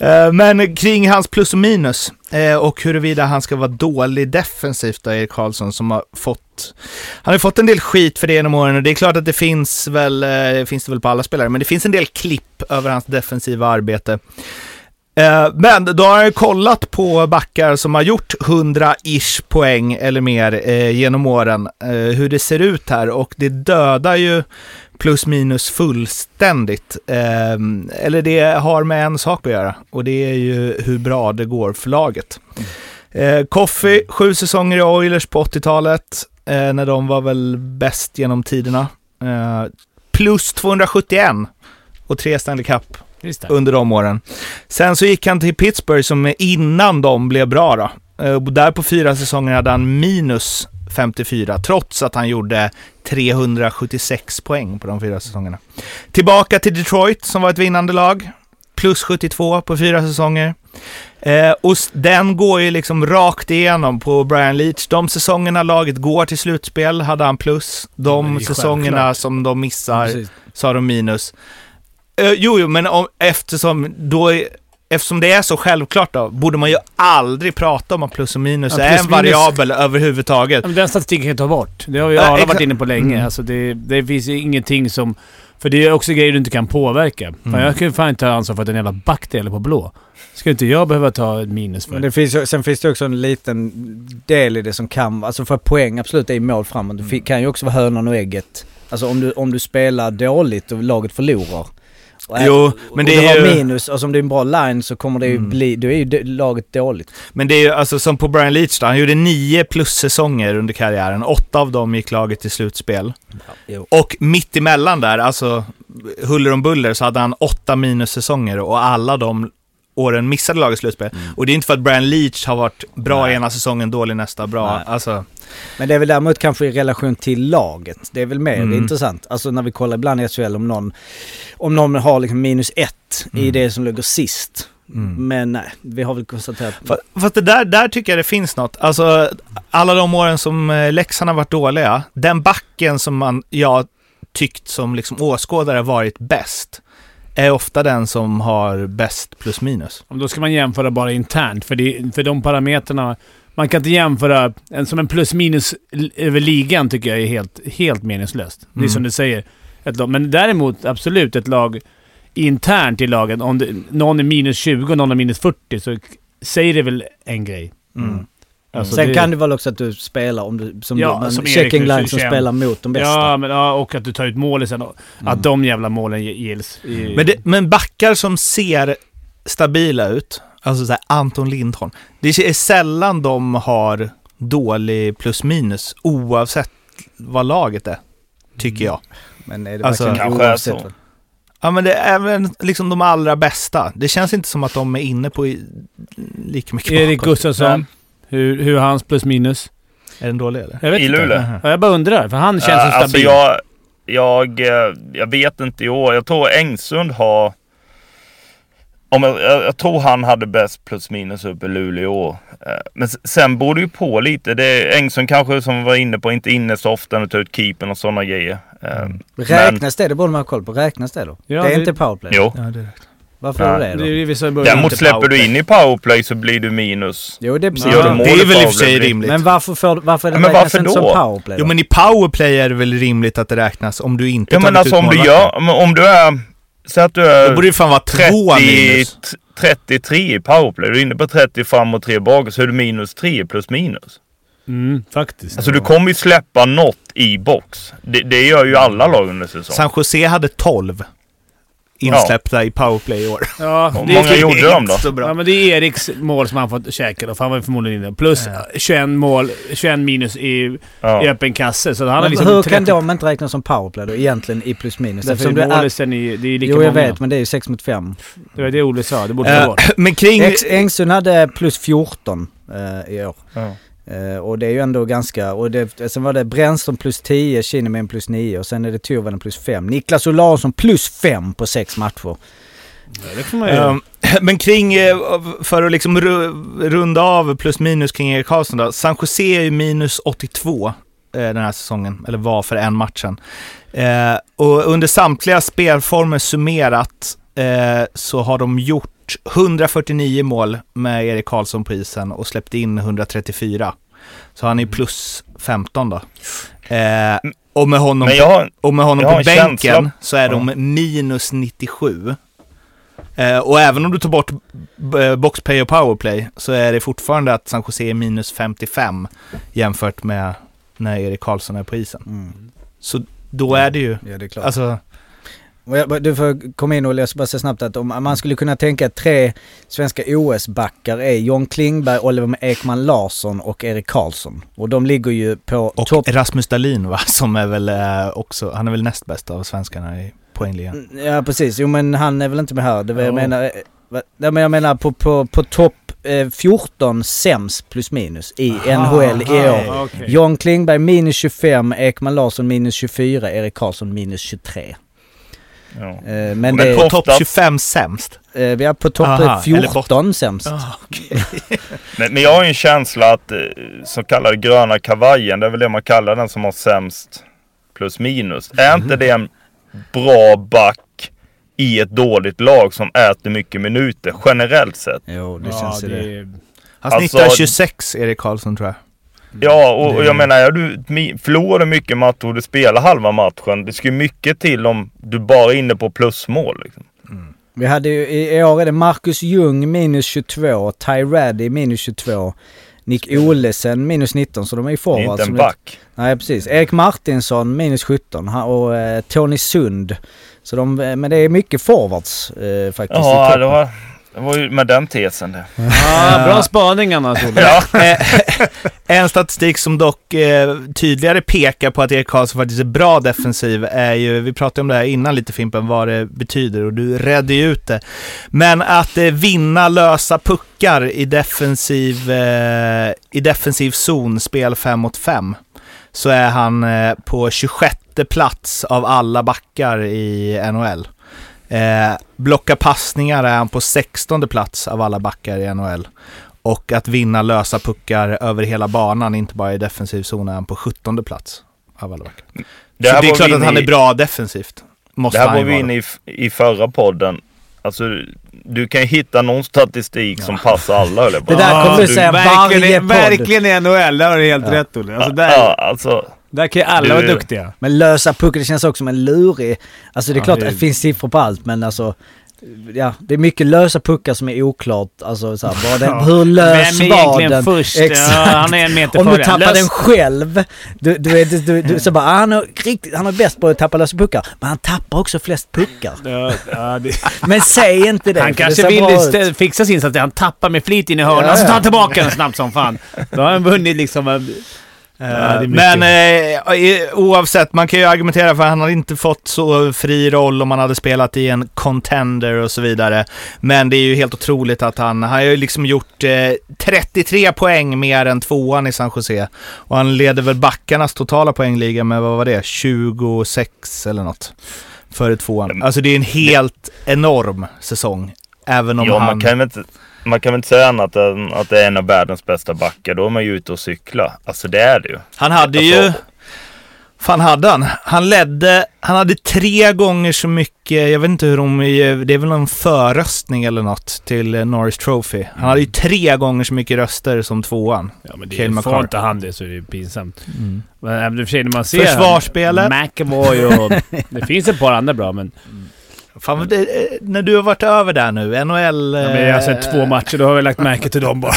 Eh, men kring hans plus och minus eh, och huruvida han ska vara dålig defensivt då, Erik Karlsson som har fått han har fått en del skit för det genom åren och det är klart att det finns väl, eh, finns det väl på alla spelare, men det finns en del klipp över hans defensiva arbete. Eh, men då har jag kollat på backar som har gjort 100-ish poäng eller mer eh, genom åren, eh, hur det ser ut här och det dödar ju plus minus fullständigt. Ehm, eller det har med en sak att göra och det är ju hur bra det går för laget. Koffi, Coffee, sju säsonger i Oilers på 80-talet, när de var väl bäst genom tiderna. Plus 271 och tre Stanley Cup under de åren. Sen så gick han till Pittsburgh som innan de blev bra då. Eh, där på fyra säsonger hade han minus 54, trots att han gjorde 376 poäng på de fyra säsongerna. Tillbaka till Detroit som var ett vinnande lag. Plus 72 på fyra säsonger. Eh, och den går ju liksom rakt igenom på Brian Leach. De säsongerna laget går till slutspel hade han plus. De säsongerna självklart. som de missar Precis. så har de minus. Eh, jo, jo, men om, eftersom, då är, eftersom det är så självklart då, borde man ju aldrig prata om att plus och minus Ja, är plus en minus- variabel överhuvudtaget. Men Den statistiken kan jag ta bort. Det har vi Ja, alla exakt. varit inne på länge. Mm. Alltså det, det finns ju ingenting som... För det är också grejer du inte kan påverka. Fan, Mm. jag kan ju fan inte ta ansvar för att en jävla back delar på blå. Ska inte jag behöva ta ett minus för? Men det finns, ju- sen finns det också en liten del i det som kan, alltså för poäng absolut är mål framåt. Det fi- kan ju också vara hönan och ägget. Alltså om du, om du spelar dåligt och laget förlorar. Jo, men det och du är har ju- minus, alltså om det är en bra line så kommer det ju Mm. bli, då är ju laget dåligt. Men det är ju alltså som på Brian Leach då, han gjorde nio plus-säsonger under karriären. Åtta av dem gick laget till slutspel. jo. Och mitt emellan där, alltså huller om buller, så hade han åtta minussäsonger och alla de åren missade laget slutspel. Och det är inte för att Brian Leach har varit bra ena säsongen, dålig nästa, bra. Nej. Alltså, Men det är väl däremot kanske i relation till laget. Det är väl mer Mm. intressant. Alltså när vi kollar ibland i SHL om någon, om någon har liksom minus ett i Mm. det som ligger sist. mm. Men nej, vi har väl konstaterat... Fa- Fast det där, där tycker jag det finns något. Alltså, alla de åren som eh, Leksand har varit dåliga, den backen som man, jag tyckt som liksom åskådare varit bäst, är ofta den som har bäst plus minus. Då ska man jämföra bara internt, för, det, för de parametrarna... Man kan inte jämföra en, som en plus minus över ligan tycker jag är helt, helt meningslöst. Det är Mm. som du säger. Ett lag. Men däremot absolut ett lag internt i lagen. Om det, någon är minus 20 och någon är minus 40 så säger det väl en grej. Mm. Alltså, Sen kan det väl också att du spelar, om du, som Ja, du, som checking line som 21. spelar mot de bästa. Ja, men, ja, och att du tar ut mål sen. och Att de jävla målen gills. i- Men, det, men backar som ser stabila ut, alltså så här Anton Lindholm, det är sällan de har dålig plus minus oavsett vad laget är, tycker jag. Men är det Alltså, verkligen kanske är oavsett? så. Ja men det är även liksom de allra bästa. Det känns inte som att de är inne på i, lika mycket Erik. Gustafsson. Hur, hur är hans plus minus? Är den dålig eller? Jag vet I inte. Luleå? Ja, jag bara undrar, för han känns Ja, ju alltså stabil. jag, jag, eh, jag vet inte i år. Jag tror Engsund har... Om jag, jag, jag tror han hade bäst plus minus uppe i Luleå år. Eh, Men sen beror det ju på lite. Det är Engsund kanske som var inne på, inte inne så ofta du tar ut keepern och sådana grejer. Eh, Räknas det? Det borde man ha koll på. Räknas det då? Ja, det är det- inte powerplay? Jo. Ja, det Varför Ja. är det Det då? är vissa. Däremot släpper du in i powerplay så blir du minus. Jo, det är precis. Ja, det är väl i och för sig rimligt. Men varför, får, varför är det Ja, men varför inte som då? powerplay då? Jo men i powerplay är det väl rimligt att det räknas om du inte Ja men alltså ut om du gör, om du är... Säg att du är... Då borde det fan vara två 30, minus. 33 i powerplay. Du är inne på 30 fram och 3 bak så är du minus 3 plus minus. Mm, faktiskt. Alltså du kommer ju släppa något i box. Det, det gör ju alla lag under säsong. San Jose hade 12 insläppta i powerplay i år. Ja, det är många gjorde de då? Så Ja, bra. men det är Eriks mål som han fått käka då, för han var förmodligen inne. Plus Ja. 21 mål, 21 minus i, i Ja. öppen kasse. Så han har liksom hur 30 kan de inte räknas som powerplay då egentligen i plus minus? Därför Eftersom är det är, målisen i, det är lika jo jag många. vet men det är ju 6 mot 5. Det var det Olle sa, det borde det vara. men kring... Ex- Engsund hade plus 14 eh, i år. Ja. Eh, och det är ju ändå ganska... Och det, sen var det Brännström plus 10, Kinnaman plus 9 och sen är det Tyrväinen plus 5. Niklas Olausson plus 5 på 6 matcher. Det man göra. Ehm, men kring, eh, för att liksom ru- runda av plus minus kring Erik Karlsson då. San Jose är ju minus 82 eh, den här säsongen, eller var för en matchen. Eh, och under samtliga spelformer summerat eh, så har de gjort 149 mål med Erik Karlsson på isen och släppt in 134. Så han är plus 15 då. Eh, och med honom, har... och med honom på en bänken känsla- så är de minus 97. Eh, och även om du tar bort eh, boxplay och powerplay så är det fortfarande att San Jose är minus 55 jämfört med när Erik Karlsson är på isen. Mm. Så då är det ju, Ja det är klart. alltså, du får komma in och läsa bara så snabbt att om man skulle kunna tänka att tre svenska OS-backar är John Klingberg, Oliver Ekman Larsson och Erik Karlsson. Och de ligger ju på och topp... Rasmus Dahlin va, som är väl eh, också, han är väl näst bäst av svenskarna i poängligan. Ja precis, jo men han är väl inte med här. Det var, jag Ja. menar, eh, jag menar på, på, på topp eh, 14 sämst plus minus i NHL i år. Okej. John Klingberg minus 25, Ekman Larsson minus 24, Erik Karlsson minus 23. Ja. Eh, men Men det, på- Topp Ofta- 25 sämst. eh, vi är på topp Aha, eh, eller 14 sämst. Men, men jag har ju en känsla att eh, så kallade gröna kavajen, det är väl det man kallar den som har sämst plus minus. Är inte det en bra back i ett dåligt lag som äter mycket minuter generellt sett? Jo, det Ja, känns det. det är... Han Alltså- snittar 26, Erik Karlsson tror jag. Ja, och, och jag menar, är du förlorar mycket matcher och du spelar halva matchen. Det ska ju mycket till om du bara är inne på plusmål. Liksom. Vi hade ju, i i år är det Marcus Ljung minus 22, Ty Raddy minus 22, Nick Olesen minus 19 så de är ju Det är forwards. inte en back. Nej precis. Erik Martinsson minus 17 han- och eh, Tony Sund. Så de, eh, men det är mycket forwards eh, faktiskt i Ja, det var Det var ju med den tesen det. Ja, bra spaning annars. Ja. En statistik som dock eh, tydligare pekar på att Erik Karlsson faktiskt är bra defensiv är ju, vi pratade om det här innan lite Fimpen, vad det betyder och du redde ju ut det. Men att eh, vinna lösa puckar i defensiv, eh, i defensiv zon, spel 5 mot 5, så är han på 26 plats av alla backar i NHL. Eh, blocka passningar är han på 16 plats av alla backar i NHL. Och att vinna lösa puckar över hela banan, inte bara i defensiv zon, är han på 17 plats av alla backar. Det Så det är klart att han är i- bra defensivt. Måste Det här var ju vi inne i, i förra podden. Alltså, du kan hitta någon statistik som passar alla höll jag på Det där kommer du säga verkligen, varje podd. verkligen i NHL, där har du helt rätt Olle. Alltså, där, Ja, alltså. Där kan ju alla Du- vara duktiga. Men lösa puckar, det känns också som en lurig... Alltså det är Ja, klart det- att det finns siffror på allt men alltså... Ja, det är mycket lösa puckar som är oklart. Alltså så här, den, hur lös Vem är var egentligen den? först? Exakt. Ja, han är en meter Om du tappar Lös- den själv, du, du, vet, du, du, så bara, ah, han, är riktigt, han är bäst på att tappa lösa puckar. Men han tappar också flest puckar. Ja, det... Men säg inte det. Han kanske det vill fixa sin så att han tappar med flit in i hörnan Ja, och så tar han tillbaka den snabbt som fan. Då har han vunnit liksom... en- Mycket. Men eh, oavsett, man kan ju argumentera för att han hade inte fått så fri roll om han hade spelat i en contender och så vidare. Men det är ju helt otroligt att han, han har ju liksom gjort eh, 33 poäng mer än tvåan i San Jose. Och han leder väl backarnas totala poängliga med, vad var det, 26 eller något. Före tvåan. Alltså det är en helt enorm säsong. Även om Ja, han... man kan inte, man kan väl inte säga annat än att det är en av världens bästa backar. Då är man ju ute och cykla. Alltså det är det ju. Han hade ju... Alltså- Fan hade han? Han ledde, han hade tre gånger så mycket, jag vet inte hur de, det är väl någon förröstning eller något till Norris Trophy. Han hade ju tre gånger så mycket röster som tvåan. Ja, men det McCarr. får inte han det så är det ju pinsamt. Men även i och för sig när man ser... Försvarsspelet. McAvoy och... Det finns ett par andra bra men... Fan, det, eh, när du har varit över där nu, NHL... Ja, men jag har sett eh, två matcher, då har vi lagt märke till dem bara.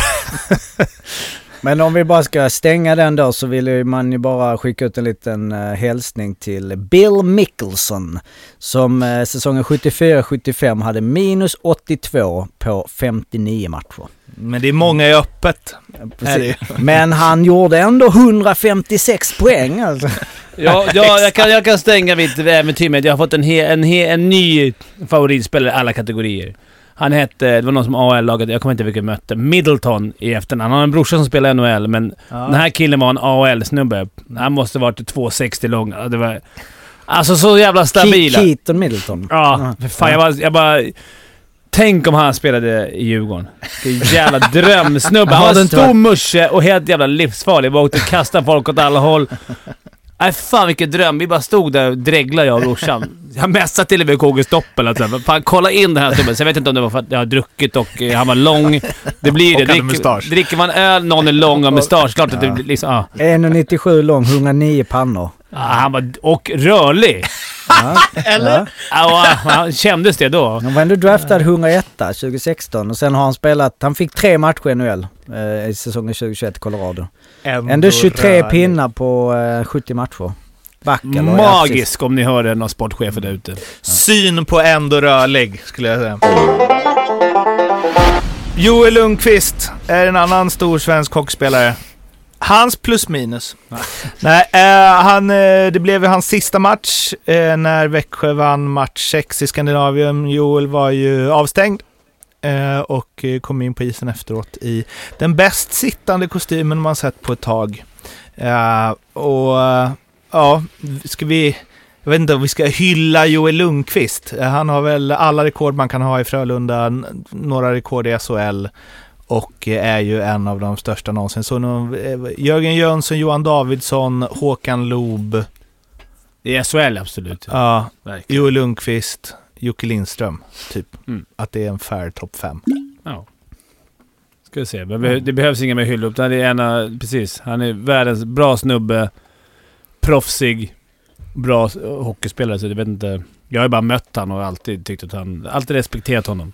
Men om vi bara ska stänga den då så vill man ju bara skicka ut en liten uh, hälsning till Bill Mickelson som uh, säsongen 74-75 hade minus 82 på 59 matcher. Men det är många i öppet. Ju. Men han gjorde ändå 156 poäng alltså. Ja, ja jag, kan, jag kan stänga mitt äventyr med att jag har fått en, he, en, he, en ny favoritspelare i alla kategorier. Han hette, det var någon som AL-laget, jag kommer inte ihåg vilken mötte, Middleton i efternamn. Han har en brorsa som spelar i NHL, men den här killen var en AL-snubbe. Han måste varit 2,60 lång. Ja, Det var, alltså så jävla stabila. Ke- Keaton Middleton. Ja, för fan jag bara, jag bara... Tänk om han spelade i Djurgården. Vilken jävla drömsnubbe. Han var inte stor musche och helt jävla livsfarlig. Bara åkte och kastade folk åt alla håll. Nej fan vilken dröm. Vi bara stod där och dreglade jag och brorsan. Jag messade till och med KG Stoppel att säga, fan kolla in den här snubben. Så jag vet inte om det var för att jag har druckit och eh, han var lång. Det blir det. Och hade mustasch. Dricker, dricker man öl, någon är lång och mustasch, klart att det blir liksom... Ja. 1,97 lång, 109 pannor. Ja, han var... Och rörlig. Ja. Eller? Ja, han kändes det då. Han var ändå draftad 101 2016 och sen har han spelat, han fick tre matcher i NHL eh, i säsongen 2021 i Colorado. Ändå 23 rörlig. pinnar på eh, 70 matcher. Back eller? Magisk om ni hör någon sportchefer där ute. Syn på ändå rörlig, skulle jag säga. Joel Lundqvist är en annan stor svensk hockeyspelare. Hans plus minus. Nej, eh, han, eh, det blev ju hans sista match eh, när Växjö vann match 6 i Skandinavien. Joel var ju avstängd och eh, kom in på isen efteråt i den bäst sittande kostymen man sett på ett tag. Eh, och eh, ja, ska vi... Jag vet inte om vi ska hylla Joel Lundqvist. Eh, Han har väl alla rekord man kan ha i Frölunda, några rekord i SHL och eh, är ju en av de största någonsin. Så nu, eh, Jörgen Jönsson, Johan Davidsson, Håkan Loob, I SHL absolut. ja, Verkligen. Joel Lundqvist, Jocke Lindström, typ. Mm. Att det är en fair topp fem. Ja. Ska vi se. Men Det behövs inga mer hyllor. Det är ena, precis. Han är världens bra snubbe. Proffsig. Bra hockeyspelare, så jag vet inte. Jag har ju bara mött han och alltid tyckt att han... Alltid respekterat honom.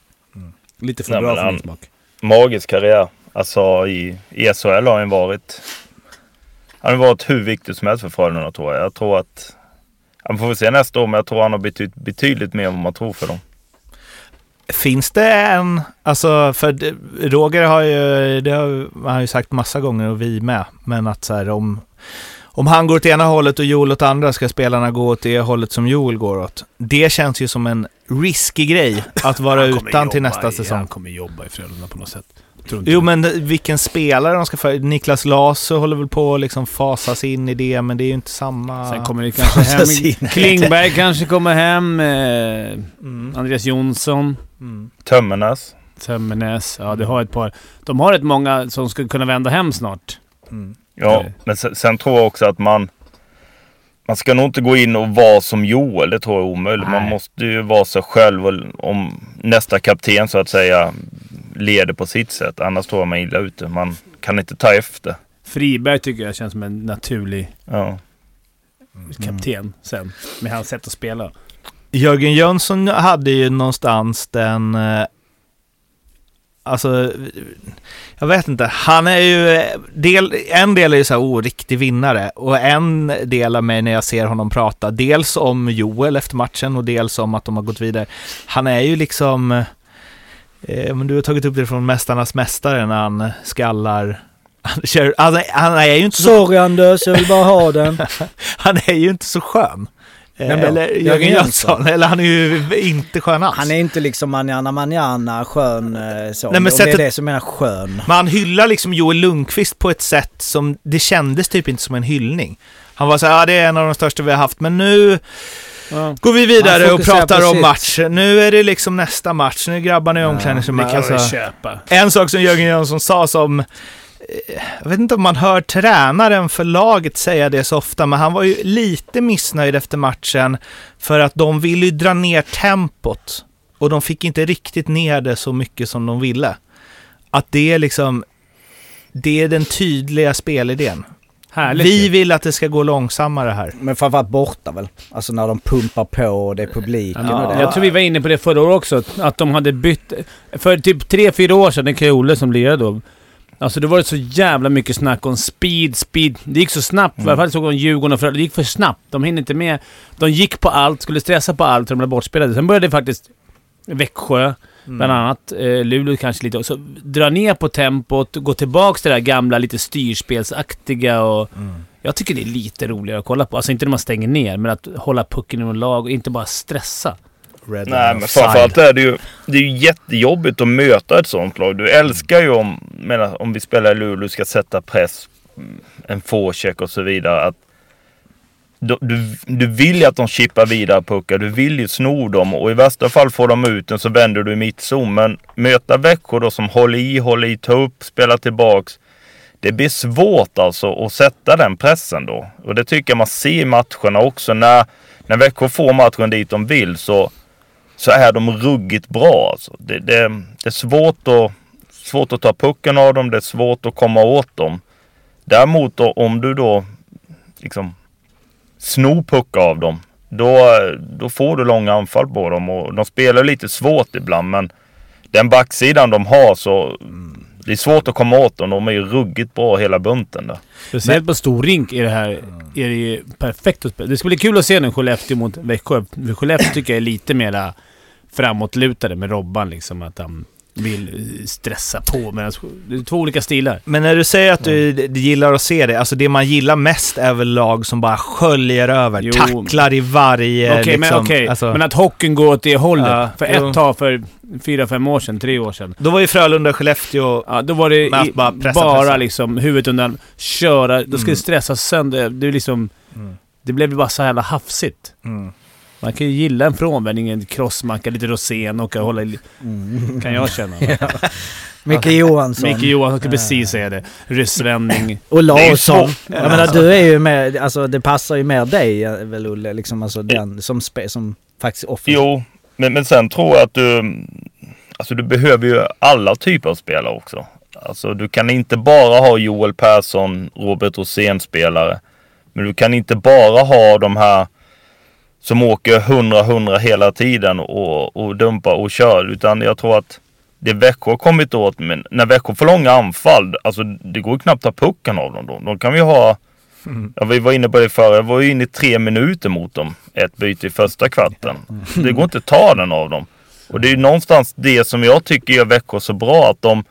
Lite för Nej, bra för han- min smak. Magisk karriär. Alltså i, i SHL har han varit... Han har varit hur viktig som helst för Frölunda tror jag. Jag tror att... Han får vi se nästa år, men jag tror han har betytt betydligt mer än vad man tror för dem. Finns det en, alltså för Roger har ju, det har han ju sagt massa gånger och vi med, men att så här om, om han går åt ena hållet och Joel åt andra ska spelarna gå åt det hållet som Joel går åt. Det känns ju som en risky grej att vara utan till nästa i- säsong. Han kommer jobba i Frölunda på något sätt. Tror inte Jo det. men vilken spelare de ska få. Niklas Lasu håller väl på att liksom fasas in i det, men det är ju inte samma... Sen kommer det kanske Fasas hem... in. Klingberg kanske kommer hem. Eh, Mm. Andreas Jonsson. Mm. Tömmernes. Tömmernes. Ja, det har ett par. De har rätt många som ska kunna vända hem snart. Mm. Ja, Nej. men sen, sen tror jag också att man... Man ska nog inte gå in och vara som Joel, det tror jag är omöjligt. Man Nej. måste ju vara sig själv och om nästa kapten så att säga leder på sitt sätt. Annars tror jag man illa ute. Man kan inte ta efter. Friberg tycker jag känns som en naturlig Ja. kapten sen. Med hans sätt att spela. Jörgen Jönsson hade ju någonstans den... eh, Alltså, jag vet inte. Han är ju... Del, en del är ju så här, oh, riktig vinnare. Och en del av mig när jag ser honom prata, dels om Joel efter matchen och dels om att de har gått vidare. Han är ju liksom... Eh, men du har tagit upp det från Mästarnas Mästare när han skallar... Han, alltså, han är ju inte så, Sorry Anders, jag vill bara ha den. han är ju inte så skön. Eh? Eller Jörgen Jönsson. Eller han är ju inte skön alls. Han är inte liksom manjana manjana skön eh, så. Nej, men Om det är sättet- det som menar skön. Men han hyllar liksom Joel Lundqvist på ett sätt som det kändes typ inte som en hyllning. Han var så här, ja det är en av de största vi har haft, men nu Ja. går vi vidare och pratar om sitt. match. Nu är det liksom nästa match, nu är grabbarna i omklädningsrummet. vi Alltså, en sak som Jörgen Jönsson sa som, eh, jag vet inte om man hör tränaren för laget säga det så ofta, men han var ju lite missnöjd efter matchen för att de ville ju dra ner tempot och de fick inte riktigt ner det så mycket som de ville. Att det är liksom, det är den tydliga spelidén. Härligt Vi vill att det ska gå långsammare här. Men framförallt borta väl? Alltså när de pumpar på och det är publiken Ja, och det. jag tror vi var inne på det förra året också, att de hade bytt... För typ tre fyra år sedan, det kan ju Olle som lirade då. Alltså det var så jävla mycket snack om speed, speed. Det gick så snabbt. I alla fall såg de Djurgården och Frölunda. Det gick för snabbt. De hinner inte med. De gick på allt, skulle stressa på allt, så de blev bortspelade. Sen började faktiskt Växjö, bland annat, eh, Luleå kanske lite också, dra ner på tempot, gå tillbaks till det där gamla, lite styrspelsaktiga och... Jag tycker det är lite roligare att kolla på. Alltså inte när man stänger ner, men att hålla pucken i någon lag och inte bara stressa. Red Nej, men framförallt är det ju, det är ju jättejobbigt att möta ett sånt lag. Du älskar ju om, menar, om vi spelar i Luleå ska sätta press, mm, en forecheck och så vidare. Att du, du, vill ju att de chippar vidare puckar. Du vill ju sno dem och i värsta fall får de ut den så vänder du i mittzon. Men möta Växjö då som håller i, håller i, tar upp, spelar tillbaks. Det blir svårt alltså att sätta den pressen då. Och det tycker jag man ser i matcherna också. När, när Växjö får matchen dit de vill så så är de ruggigt bra. Alltså. Det, det, det är svårt att, svårt att ta pucken av dem, det är svårt att komma åt dem. Däremot då, om du då liksom sno puck av dem, då, då får du långa anfall på dem och de spelar lite svårt ibland men den backsidan de har så det är svårt att komma åt dem. De är ju ruggigt bra hela bunten där. Speciellt på stor rink är det här är det ju perfekt att spela. Det ska bli kul att se nu Skellefteå mot Växjö. För Skellefteå tycker jag är lite mera framåtlutade med Robban liksom. Att han vill stressa på. Medan det är två olika stilar. Men när du säger att du, du gillar att se det, alltså det man gillar mest är väl lag som bara sköljer över, Jo. tacklar i varje... Okej, men, liksom, okej. alltså, men att hockeyn går åt det hållet. Ja, för jo. ett tag för fyra, fem år sedan, tre år sedan. Då var ju Frölunda Skellefteå... Ja, då var det Men i, bara bara, pressa, pressa. liksom huvudet undan, köra. Då ska Mm. det stressas sönder. Det är liksom... Mm. Det blev ju bara så jävla hafsigt. Mm. Man kan ju gilla en frånvändning, en crossmacka, lite rosén och hålla i... Kan jag känna. Micke Johansson. Micke Johansson skulle precis säga det. Ryssvändning. Och Larsson. Jag menar du är ju med, alltså det passar ju mer dig eh, väl Olle, liksom alltså den som, spe, som faktiskt offensiv. Jo, men, men sen tror jag att du... Alltså du behöver ju alla typer av spelare också. Alltså du kan inte bara ha Joel Persson, Robert Rosén-spelare. Men du kan inte bara ha de här som åker 100-100 hela tiden och, och dumpar och kör. Utan jag tror att det Växjö har kommit åt, men när Växjö får långa anfall, alltså det går ju knappt att ta pucken av dem då. De kan vi ha, ja, vi var inne på det förra, jag var ju inne i tre minuter mot dem. Ett byte i första kvarten. Det går inte att ta den av dem. Och det är ju någonstans det som jag tycker gör Växjö så bra. Att de,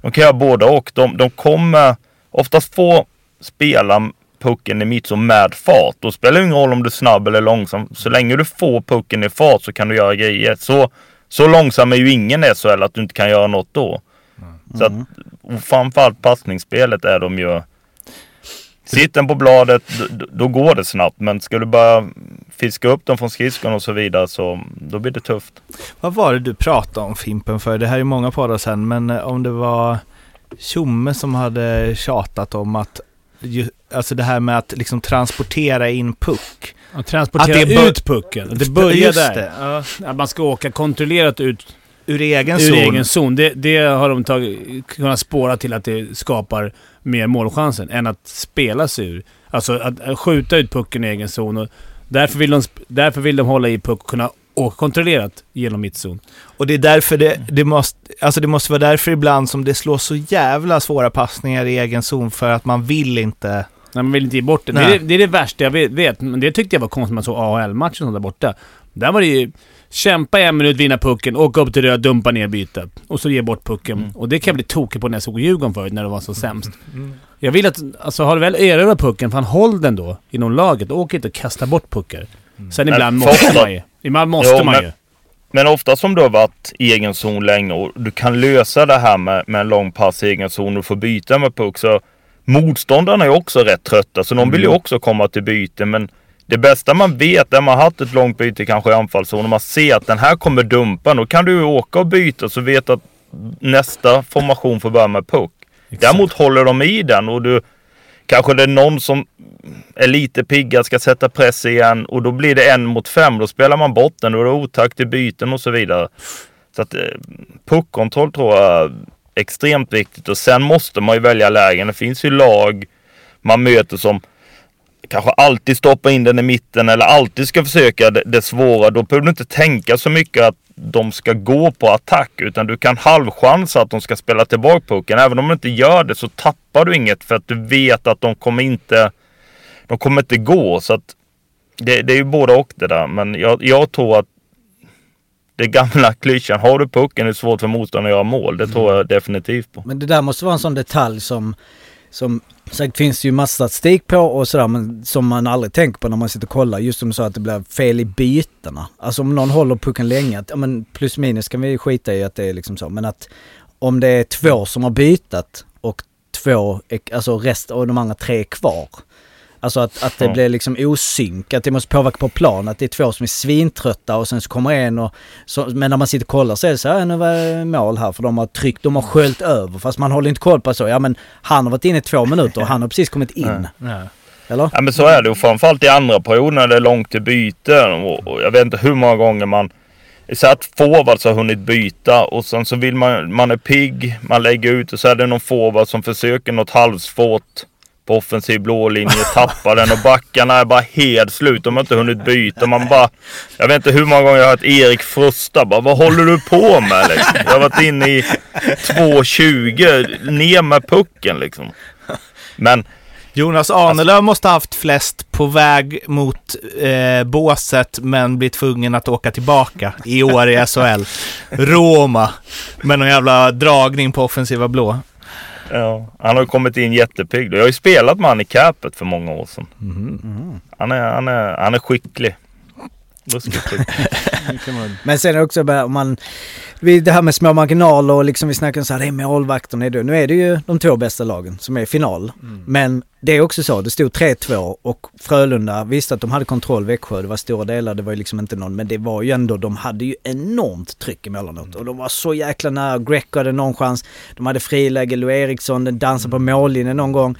de kan göra båda och. De, de kommer oftast få spela pucken i mittzon med fart. Då spelar det ingen roll om du är snabb eller långsam. Så länge du får pucken i fart så kan du göra grejer. Så, så långsam är ju ingen i SHL att du inte kan göra något då. Så att, och framförallt passningsspelet är de ju... Sitter den på bladet, då, då går det snabbt. Men ska du bara fiska upp dem från skridskon och så vidare så då blir det tufft. Vad var det du pratade om Fimpen för? Det här är många poddar sen, men eh, om det var Tjomme som hade tjatat om att ju, alltså det här med att liksom transportera in puck. Och transportera Att det ut pucken. Det börjar där. det, ja. Att man ska åka kontrollerat ut Ur egen ur zon. egen zon. Det, det har de tagit, kunnat spåra till att det skapar mer målchanser än att spela sig ur. Alltså att, skjuta ut pucken i egen zon. Och därför, vill de, därför vill de hålla i puck och kunna åka kontrollerat genom mittzon. Och det är därför det, det måste, alltså det måste vara därför ibland som det slår så jävla svåra passningar i egen zon för att man vill inte. Nej, man vill inte ge bort det. Det är, det är det värsta jag vet-. Men det tyckte jag var konstigt när man såg AHL-matchen där borta. Där var det ju kämpa i en minut, vinna pucken, åka upp till röd, dumpa ner, byta. Och så ge bort pucken. Mm. Och det kan jag bli tokig på när jag såg Djurgården förut, när det var så sämst. Jag vill att, alltså har du väl erövrat pucken, fan håll den då inom laget. Åk inte och kasta bort puckar. Sen ibland måste man ju. Ibland måste Jo, man men- ju. Men ofta som du har varit i egen zon länge och du kan lösa det här med, med en lång pass i egen zon och få byta med puck. Så motståndarna är också rätt trötta så de vill ju också komma till byte. Men det bästa man vet är man har haft ett långt byte kanske i anfallszon och man ser att den här kommer dumpa. Då kan du åka och byta så vet att nästa formation får börja med puck. Däremot håller de i den och du kanske det är någon som är lite piggad, ska sätta press igen och då blir det en mot fem. Då spelar man bort den och det är otakt i byten och så vidare. Så att eh, puckkontroll tror jag är extremt viktigt och sen måste man ju välja lägen. Det finns ju lag man möter som kanske alltid stoppar in den i mitten eller alltid ska försöka det, det svåra. Då behöver du inte tänka så mycket att de ska gå på attack utan du kan halvchansa att de ska spela tillbaka pucken. Även om de inte gör det så tappar du inget för att du vet att de kommer inte de kommer inte gå. Så att det, det är ju både och det där. Men jag, jag tror att det gamla klyschan, har du pucken är det svårt för motståndaren att göra mål. Det tror jag definitivt på. Men det där måste vara en sån detalj som, som sagt finns det ju massa statistik på och sådär men som man aldrig tänker på när man sitter och kollar. Just som du sa att det blir fel i bytena. Alltså om någon håller pucken länge, att, ja, men plus minus kan vi skita i att det är liksom så. Men att om det är två som har bytat och två, alltså rest och de andra tre är kvar. Alltså att, att det Ja. blir liksom osynk, att det måste påverka på plan. Att det är två som är svintrötta och sen så kommer en och... Så, men när man sitter och kollar så är det så här, nu var det mål här för de har tryckt, de har sköljt över. Fast man håller inte koll på så, ja men han har varit inne i två minuter och han har precis kommit in. Eller? Ja men så är det och framförallt i andra perioder när det är långt till byte. Och, och jag vet inte hur många gånger man så att forwards har hunnit byta och sen så vill man, man är pigg, man lägger ut och så är det någon forward som försöker något halvsvårt på offensiv blå linje, tappar den och backarna är bara helt slut. De har inte hunnit byta. Man bara, jag vet inte hur många gånger jag har hört Erik frusta bara, vad håller du på med liksom? Jag har varit inne i 2.20, ner med pucken liksom. Men Jonas Ahnelöv måste ha haft flest på väg mot eh, båset men blir tvungen att åka tillbaka i år i SHL. Roma med någon jävla dragning på offensiva blå. Ja, han har ju kommit in jättepigg. Jag har ju spelat med han i capet för många år sedan. Han, är, han, är, han är skicklig. Men sen också bara om man... vi- Det här med små marginaler och liksom vi snackar så här, det är målvakterna. det. Nu är det ju de två bästa lagen som är i final. Men det är också så, det stod 3-2 och Frölunda visste att de hade kontroll Växjö. Det var stora delar, det var ju liksom inte någon, men det var ju ändå, de hade ju enormt tryck emellanåt. Och de var så jäkla nära, Greco hade någon chans, de hade friläge, Lou Eriksson, den dansade på mållinjen någon gång.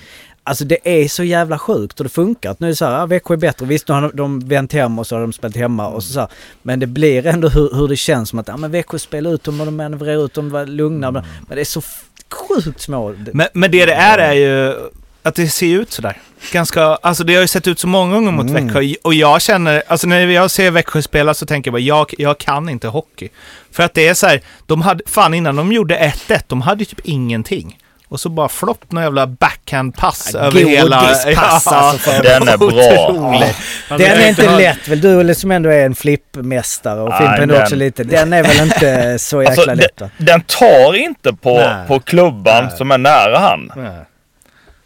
Alltså det är så jävla sjukt och det funkar. Nu är det så här, ja, Växjö är bättre. Visst, nu har de, vänt hem och så har de spelat hemma och så, så här. Men det blir ändå hur, hur det känns som att, ja men Växjö spelar ut dem och de manövrerar ut dem, var lugna. Men det är så sjukt små. Men, men det det är är ju att det ser ut sådär. Ganska, alltså det har ju sett ut så många gånger mot Mm. Växjö och jag känner, alltså när jag ser Växjö spela så tänker jag bara, jag, jag kan inte hockey. För att det är så här, de hade, fan innan de gjorde 1-1, de hade ju typ ingenting. Och så bara flopp någon jävla backhandpass Ja, över hela... godispass, alltså, för- Den är bra. Han Den är inte lätt väl? Du som ändå är en flippmästare och Fimpen den- också lite. Den är väl inte så jäkla Alltså, lätt va? Den tar inte på, Nej. på klubban Nej. som är nära han. Nej.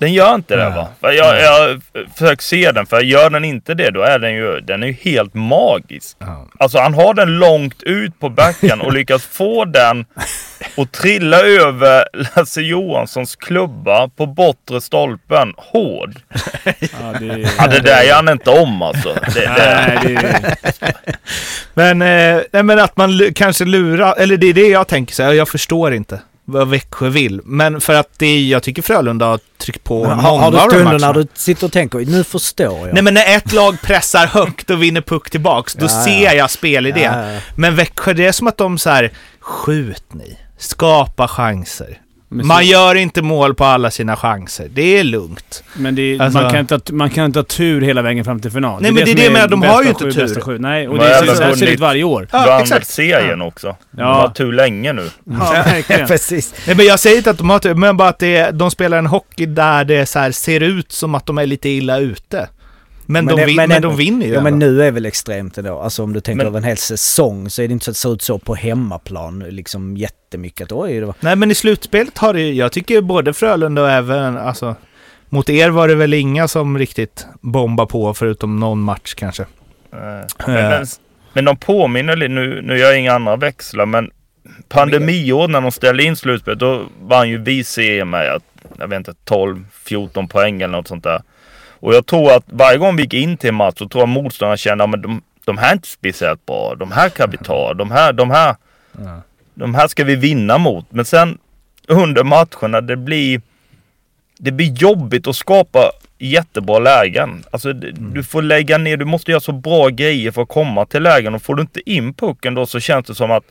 Den gör inte det va? Jag, jag försöker se den, för gör den inte det då är den ju, den är ju helt magisk. Ja. Alltså han har den långt ut på backen och lyckas få den och trilla över Lasse Johanssons klubba på bortre stolpen hård. Ja, det, Ja, det där gör han inte om alltså. Det, det, Nej, det, Men, eh, nej, men att man kanske lurar, eller det är det jag tänker så här, jag förstår inte vad Växjö vill. Men för att det är, jag tycker Frölunda har tryckt på Men många har, du stunder när du sitter och tänker, nu förstår jag. Nej men när ett lag pressar högt och vinner puck tillbaks, då Ja, ja. ser jag spelidé. Ja, ja. Men Växjö, det är som att de så här, skjut ni, skapa chanser. Men, Man så, gör inte mål på alla sina chanser, det är lugnt. men det, Alltså- man, kan inte, ha- man kan inte ha tur hela vägen fram till final. Nej, men det är det jag menar, de har ju inte sju, tur. sju. Nej, och De det har är så, så här ser det ut varje år. Ja, vann väl exakt. serien också. De Ja. har haft tur länge nu. Ja, verkligen. Precis. Nej men jag säger inte att de har tur, men bara att det är, de spelar en hockey där det så här ser ut som att de är lite illa ute. Men, Men de, vin, men men, ändå- de vinner ju Ja men nu är väl extremt ändå. Alltså om du tänker Men- över en hel säsong så är det inte så att det ser ut så på hemmaplan liksom jättemycket. Att, oj, det var... Nej men i slutspelet har det ju- jag tycker både Frölunda och även, alltså mot er var det väl inga som riktigt bombar på förutom någon match kanske. Eh, Men, men, men de påminner lite, nu, nu gör jag inga andra växlar, men pandemiår när de ställde in slutspelet, då vann ju vi serien med, att, jag vet inte, 12-14 poäng eller något sånt där. Och jag tror att varje gång vi gick in till en match så tror jag motståndarna kände att de, de här är inte speciellt bra. De här kan vi ta. De här, de här, de här ska vi vinna mot. Men sen under matcherna, det blir, det blir jobbigt att skapa jättebra lägen. Alltså det- du får lägga ner, du måste göra så bra grejer för att komma till lägen. Och får du inte in pucken då så känns det som att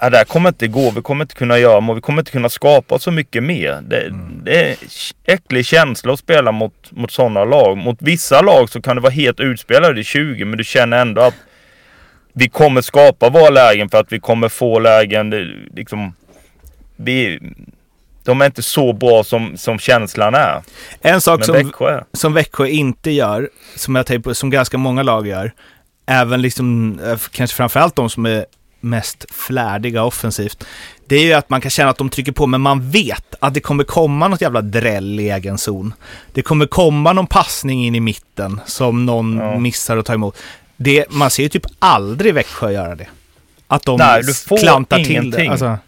Ja, det här kommer inte gå, vi kommer inte kunna göra mål, vi kommer inte kunna skapa så mycket mer. Det, det är äcklig känsla att spela mot, mot sådana lag. Mot vissa lag så kan det vara helt utspelade i 20 men du känner ändå att vi kommer skapa våra lägen för att vi kommer få lägen. Det, liksom, vi, de är inte så bra som, som känslan är. En sak Men som, Växjö som Växjö inte gör, som jag tänker på, som ganska många lag gör, även liksom, eh, kanske framförallt de som är mest flärdiga offensivt, det är ju att man kan känna att de trycker på, men man vet att det kommer komma något jävla dräll i egen zon. Det kommer komma någon passning in i mitten som någon Ja. missar att ta emot. Det, man ser ju typ aldrig Växjö göra det. Att de Nej, du får klantar till det. ingenting. Alltså,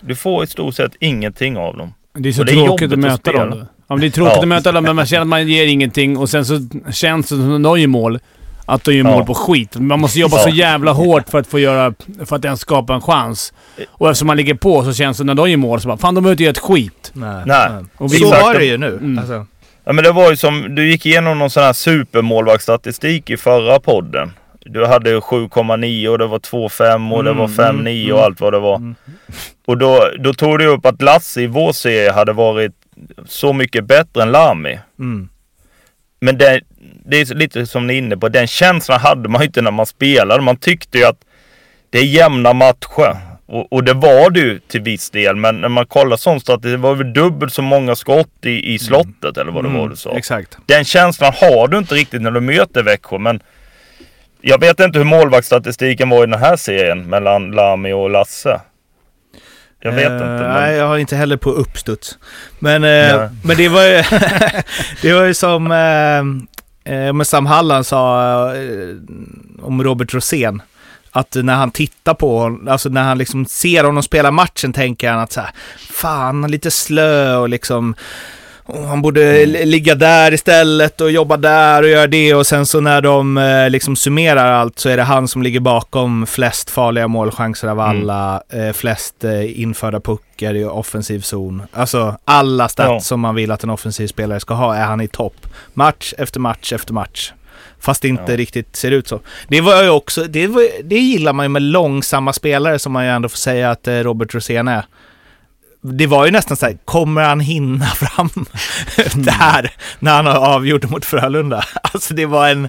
Du får i stort sett ingenting av dem. Det är så det är tråkigt att att möta spela. dem. Ja, men det är tråkigt Ja. att möta dem, men man känner att man ger ingenting och sen så känns det som de gör mål. Att de gör Ja. mål på skit. Man måste jobba Ja. så jävla hårt för att få göra... För att ens skapa en chans. Och eftersom man ligger på så känns det när de gör mål så bara Fan, de har inte gjort ett skit. nej. Nej. Och Så vi, Exakt. var det ju nu. Mm. Alltså. Ja men det var ju som, du gick igenom någon sån här supermålvaktsstatistik i förra podden. Du hade 7,9 och det var 2,5 och det Mm, var 5,9 mm, och allt vad det var. Mm. Och då, då tog du upp att Lasse i vår serie hade varit så mycket bättre än Lami. Mm. Men det, det är lite som ni är inne på, den känslan hade man ju inte när man spelade. Man tyckte ju att det är jämna matcher. Och, och det var det ju till viss del. Men när man kollar sån statistik, det var väl dubbelt så många skott i, i slottet eller vad det var du sa. Mm. Exakt. Den känslan har du inte riktigt när du möter Växjö. Men jag vet inte hur målvaktsstatistiken var i den här serien mellan Lami och Lasse. Jag vet Eh, inte. Men... Nej, jag har inte heller på uppstuds. Men, eh, Nej. men det var ju, det var ju som eh, eh, men Sam Halland sa eh, om Robert Rosén. Att när han tittar på honom, alltså när han liksom ser honom spela matchen tänker han att så här, fan, han är lite slö och liksom "Åh, han borde li- ligga där istället och jobba där och göra det och sen så när de eh, liksom summerar allt så är det han som ligger bakom flest farliga målchanser av Mm. alla, eh, flest eh, införda puckar i offensiv zon. Alltså alla stats Ja. som man vill att en offensiv spelare ska ha är han i topp. Match efter match efter match. Fast det inte Ja. riktigt ser ut så. Det var ju också, det, var, det gillar man ju med långsamma spelare som man ju ändå får säga att eh, Robert Rosén är. Det var ju nästan så här, kommer han hinna fram där när han har avgjort mot Frölunda? Alltså det var en,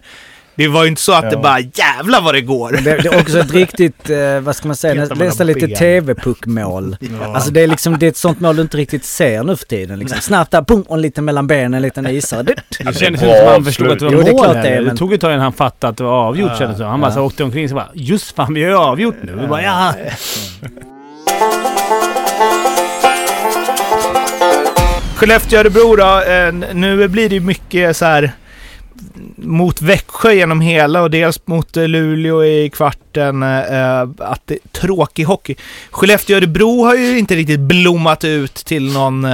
Det var ju inte så att det Ja. bara jävla vad det går. Det, det är också ett riktigt, eh, vad ska man säga, nästan lite. TV-puckmål. Alltså det är liksom, det är ett sånt mål du inte riktigt ser nu för tiden. Liksom. Snabbt där, pum, och lite mellan benen, en liten isare. Det, Det det kändes inte som han förstod att det var Jo, det mål klart det är, heller. Det men- tog ett tag innan han fattade att det var avgjort Ja, kändes det som. Han bara ja. så åkte omkring och bara Just fan, vi har ju avgjort nu. Vi bara ja. Skellefteå-Örebro då, eh, nu blir det ju mycket så här mot Växjö genom hela och dels mot eh, Luleå i kvarten. eh, Att det är tråkig hockey. Skellefteå-Örebro har ju inte riktigt blommat ut till någon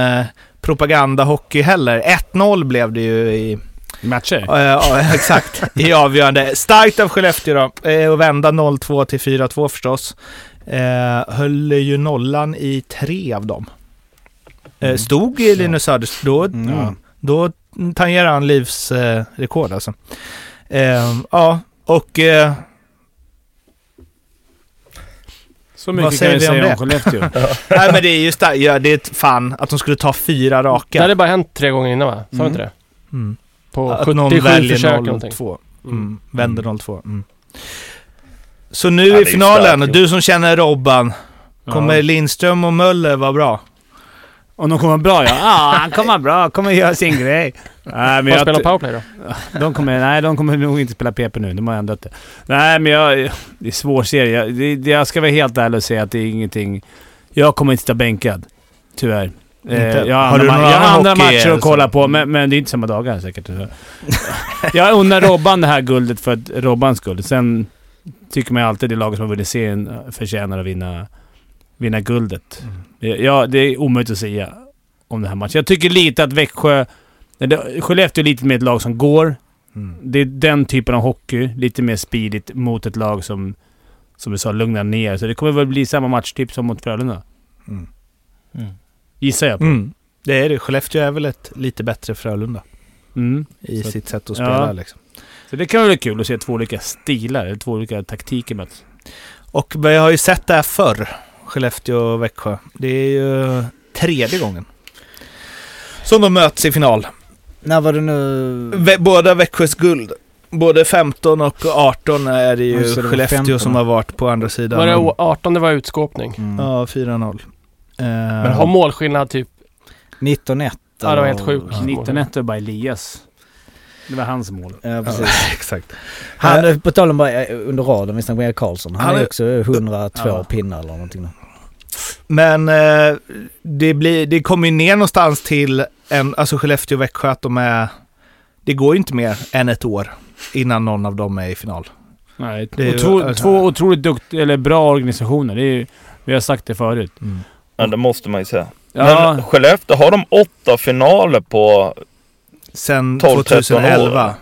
propagandahockey heller. 1-0 blev det ju i Matcher. Ja, ja, exakt. I avgörande. Starkt av Skellefteå då. Eh, Och vända 0-2 till 4-2 förstås. Eh, höll ju nollan i tre av dem. Eh, stod i Linus Söders, då, Mm. då tangerar han livsrekord eh, rekord alltså. Eh, ja, och eh, Så mycket säger kan vi om säga om det? Skellefteå. nej men det är just det, ja, det är ett fan att de skulle ta fyra Det raka. hade bara hänt tre gånger innan va? Sa Mm. inte det? Mm. På Att någon 77 väljer försök eller någonting. 0-2. Mm. Mm. Vänder 0-2. Mm. Så nu Ja, det i finalen, gjort. du som känner Robban, kommer Ja. Lindström och Möller vara bra? Om de kommer bra ja. Ja, han kommer bra. Kommer göra sin grej. Nej, men jag, spela powerplay då? de kommer, nej, de kommer nog inte spela PP nu. De har ändrat det. Nej, men jag... Det är svår serie. Jag, det, jag ska vara helt ärlig och säga att det är ingenting... Jag kommer inte sitta bänkad. Tyvärr. Eh, jag har Har andra, jag har andra matcher att kolla på, men, men det är inte samma dagar säkert. Jag unnar Robban det här guldet för att Robbans skull. Sen tycker man alltid det laget som har vunnit serien förtjänar att vinna, vinna guldet. Ja, det är omöjligt att säga om den här matchen. Jag tycker lite att Växjö... Skellefteå är lite mer ett lag som går. Mm. Det är den typen av hockey. Lite mer speedigt mot ett lag som, som vi sa, lugnar ner. Så det kommer väl bli samma matchtyp som mot Frölunda. Mm. Gissar jag på. Mm. Det är det. Skellefteå är väl ett lite bättre Frölunda Mm. i Så- sitt sätt att Ja. spela. Liksom. Så det kan väl bli kul att se två olika stilar, eller två olika taktiker mötas. Och vi har ju sett det här förr, Skellefteå och Växjö. Det är ju tredje gången som de möts i final. när var det nu? Båda Växjös guld. Både 15 och 18 är det ju det Skellefteå 15. som har varit på andra sidan. Var det o- 18 det var utskåpning? Mm. Ja, 4-0. Eh, Men har målskillnad typ... 19-1. Ja, det var helt sjukt. Ja. 19-1 var bara Elias. Det var hans mål. Ja, precis. exakt. Han, eh, på tal om bara eh, under raden, vi snackar med Erik Karlsson. Han, Han är också 102 Ja. pinnar eller någonting. Men eh, det, blir, det kommer ju ner någonstans till en, alltså Skellefteå och Växjö att de är... Det går ju inte mer än ett år innan någon av dem är i final. Nej, Det är otro, alltså- två otroligt dukt, eller bra organisationer. Det är, vi har sagt det förut. Ja, det måste man ju säga. Ja, Men Skellefteå, har de åtta finaler på... Sen 12, 13 år. 2011.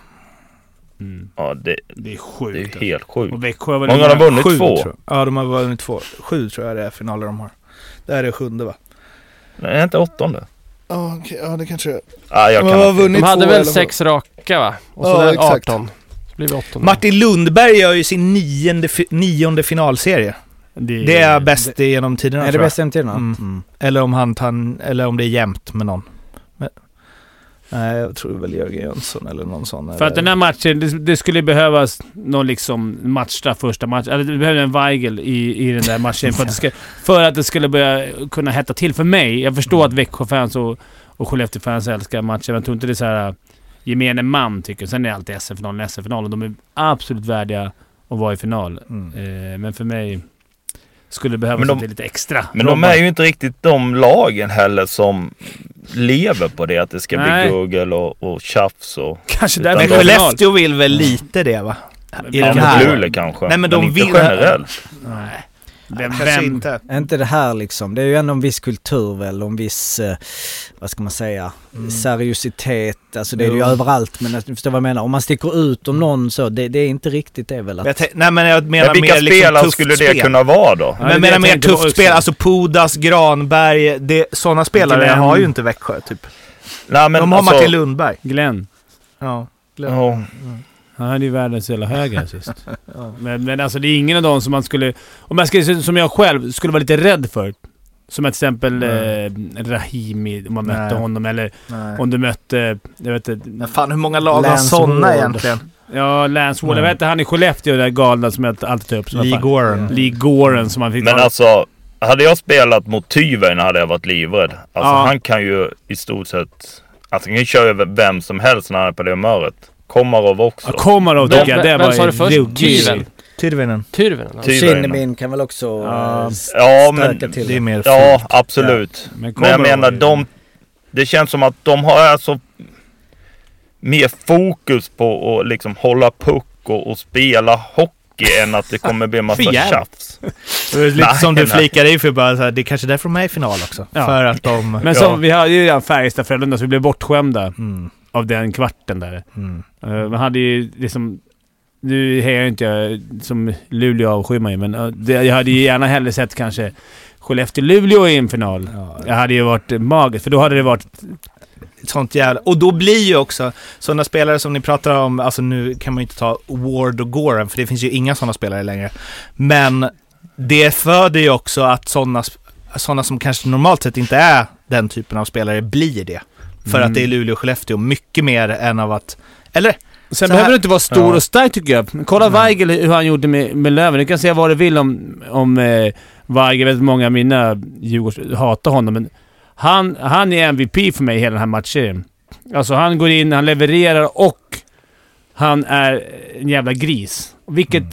mm, Ja, det, det är det sjukt. är helt sjukt. Och Växjö var Många har de vunnit Sju, två. Ja, de har vunnit två. Sju tror jag det är finaler de har. Det här är sjunde va? Nej, är inte åttonde? Ja, okej, ja det kanske är. Ja, jag De kan har vunnit De hade väl sex raka va? Och så Ja, exakt. 18. Så blir vi åttonde. Martin Lundberg gör ju sin nionde, nionde finalserie. Det är bäst genom tiderna Är det tror jag. bästa genom tiderna? Mm. Mm. Eller om han tar, eller om det är jämnt med någon. Nej, jag tror väl Jörgen Jönsson eller någon sån. För att den här matchen, det, det skulle behövas någon liksom matchstraff första matchen. Eller det behövde en Weigel i, i den där matchen för att, det ska, för att det skulle börja kunna hetta till för mig. Jag förstår att Växjö-fans och, och Skellefteå-fans älskar matchen, men jag tror inte det är så här äh, gemene man tycker. Sen är alltid SM-finalen SM-final och de är absolut värdiga att vara i final. Mm. Eh, men för mig skulle det behövas de- lite extra. Men de är ju inte riktigt de lagen heller som lever på det. Att det ska Nej. bli guggel och, och tjafs och... Kanske Utan där Men Skellefteå vill väl lite det va? I Ja, den här. Luleå kanske. Nej, men de inte vill- generellt. Nej. Vem, vem, inte. Är inte det här liksom, det är ju ändå en viss kultur väl och en viss, eh, vad ska man säga, Mm. seriositet. Alltså det är det ju överallt men jag förstår vad jag menar. Om man sticker ut om någon så, det, det är inte riktigt det väl att... nej men jag menar Men vilka mer liksom spelare tufft skulle det spel. kunna vara då? Ja, Men det är jag det menar jag mer tufft också. spel, alltså Pudas, Granberg, det, sådana spelare Glenn. har ju inte Växjö typ. Nej, men De har alltså, Martin Lundberg. Glenn. Ja. Ja, Han hade ju världens jävla höger sist. men, men alltså det är ingen av dem som man skulle... Om jag skulle, som jag själv skulle vara lite rädd för. Som till exempel eh, Rahimi, om man mötte Nej. honom. Eller Nej. om du mötte... Jag vet inte... Men fan hur många lag har sådana egentligen? Ja, Lance Wall. Jag vet inte, han i Skellefteå, där galna som jag alltid tar upp. som Lee fan- Goren. Lee Goren som han fick Men ta- alltså, hade jag spelat mot Tyven hade jag varit livrädd. Alltså Ja. han kan ju i stort sett... Alltså han kan ju köra över vem som helst när han är på det humöret. Komarov också. Ja, Komarov tycker jag, det var sa du först? ruggig- Tyrven? Tyrväinen. Tyrven? alltså. Tyven. Kinnemin kan väl också Ja. eh, Ja, men- till Det är mer Ja, fult. absolut. Men Men jag menar ju- de... Det känns som att de har alltså mer fokus på att liksom hålla puck och, och spela hockey än att det kommer bli en massa tjafs. Det är Lite Nej, som du flikade i för bara så här, det är kanske därför de är i final också. Ja. För att de... Men Ja. som, vi hade ju redan Färjestad-Frölunda, så vi blev bortskämda Mm, av den kvarten där. mm. Uh, man hade ju liksom... Nu hejar inte jag som Luleå avskyr ju, men eh, det, jag hade ju gärna hellre sett kanske Skellefteå-Luleå i en final. Ja, Jag hade ju varit magiskt, för då hade det varit... sånt jävla... Och då blir ju också sådana spelare som ni pratar om, alltså nu kan man ju inte ta Ward och Goren, för det finns ju inga sådana spelare längre. Men det föder ju också att sådana såna som kanske normalt sett inte är den typen av spelare blir det. För Mm. att det är Luleå och Skellefteå mycket mer än av att... Eller? Sen Så behöver du inte vara stor Ja. och stark tycker jag. Kolla Weigel hur han gjorde med, med Löven. Du kan säga vad du vill om, om eh, Weigel. Jag vet att många av mina Djurgårds hatar honom, men han, han är MVP för mig i hela den här matchen. Alltså han går in, han levererar och han är en jävla gris. Vilket...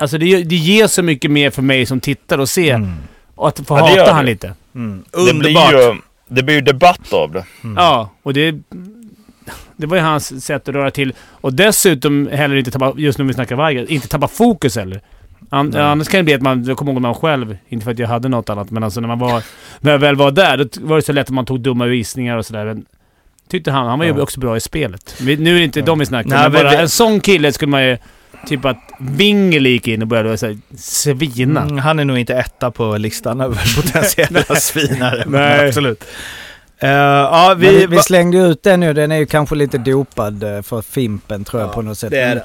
Alltså det, det ger så mycket mer för mig som tittare att se. Mm. Och att få Ja, hata det. han lite. Mm. Det blir, Underbart! ju, det blir ju debatt av det. Ja, och det... Det var ju hans sätt att röra till. Och dessutom heller inte tappa, just nu vi snackar Weigel, inte tappa fokus heller. An, annars kan det bli att man, jag kommer ihåg när man själv, inte för att jag hade något annat, men alltså när man var, när jag väl var där, då var det så lätt att man tog dumma visningar och sådär. Men tyckte han, han var ju Ja. också bra i spelet. Nu är det inte de vi snackar om, Nej, bara vi- en sån kille skulle man ju... Typ att Wingel gick in och började så här, svina. Mm, han är nog inte etta på listan över potentiella svinare. Nej. Absolut. Eh, ja, Vi, vi... vi slängde ut den nu. Den är ju kanske lite dopad eh, för Fimpen tror jag Ja, på något sätt. det är det.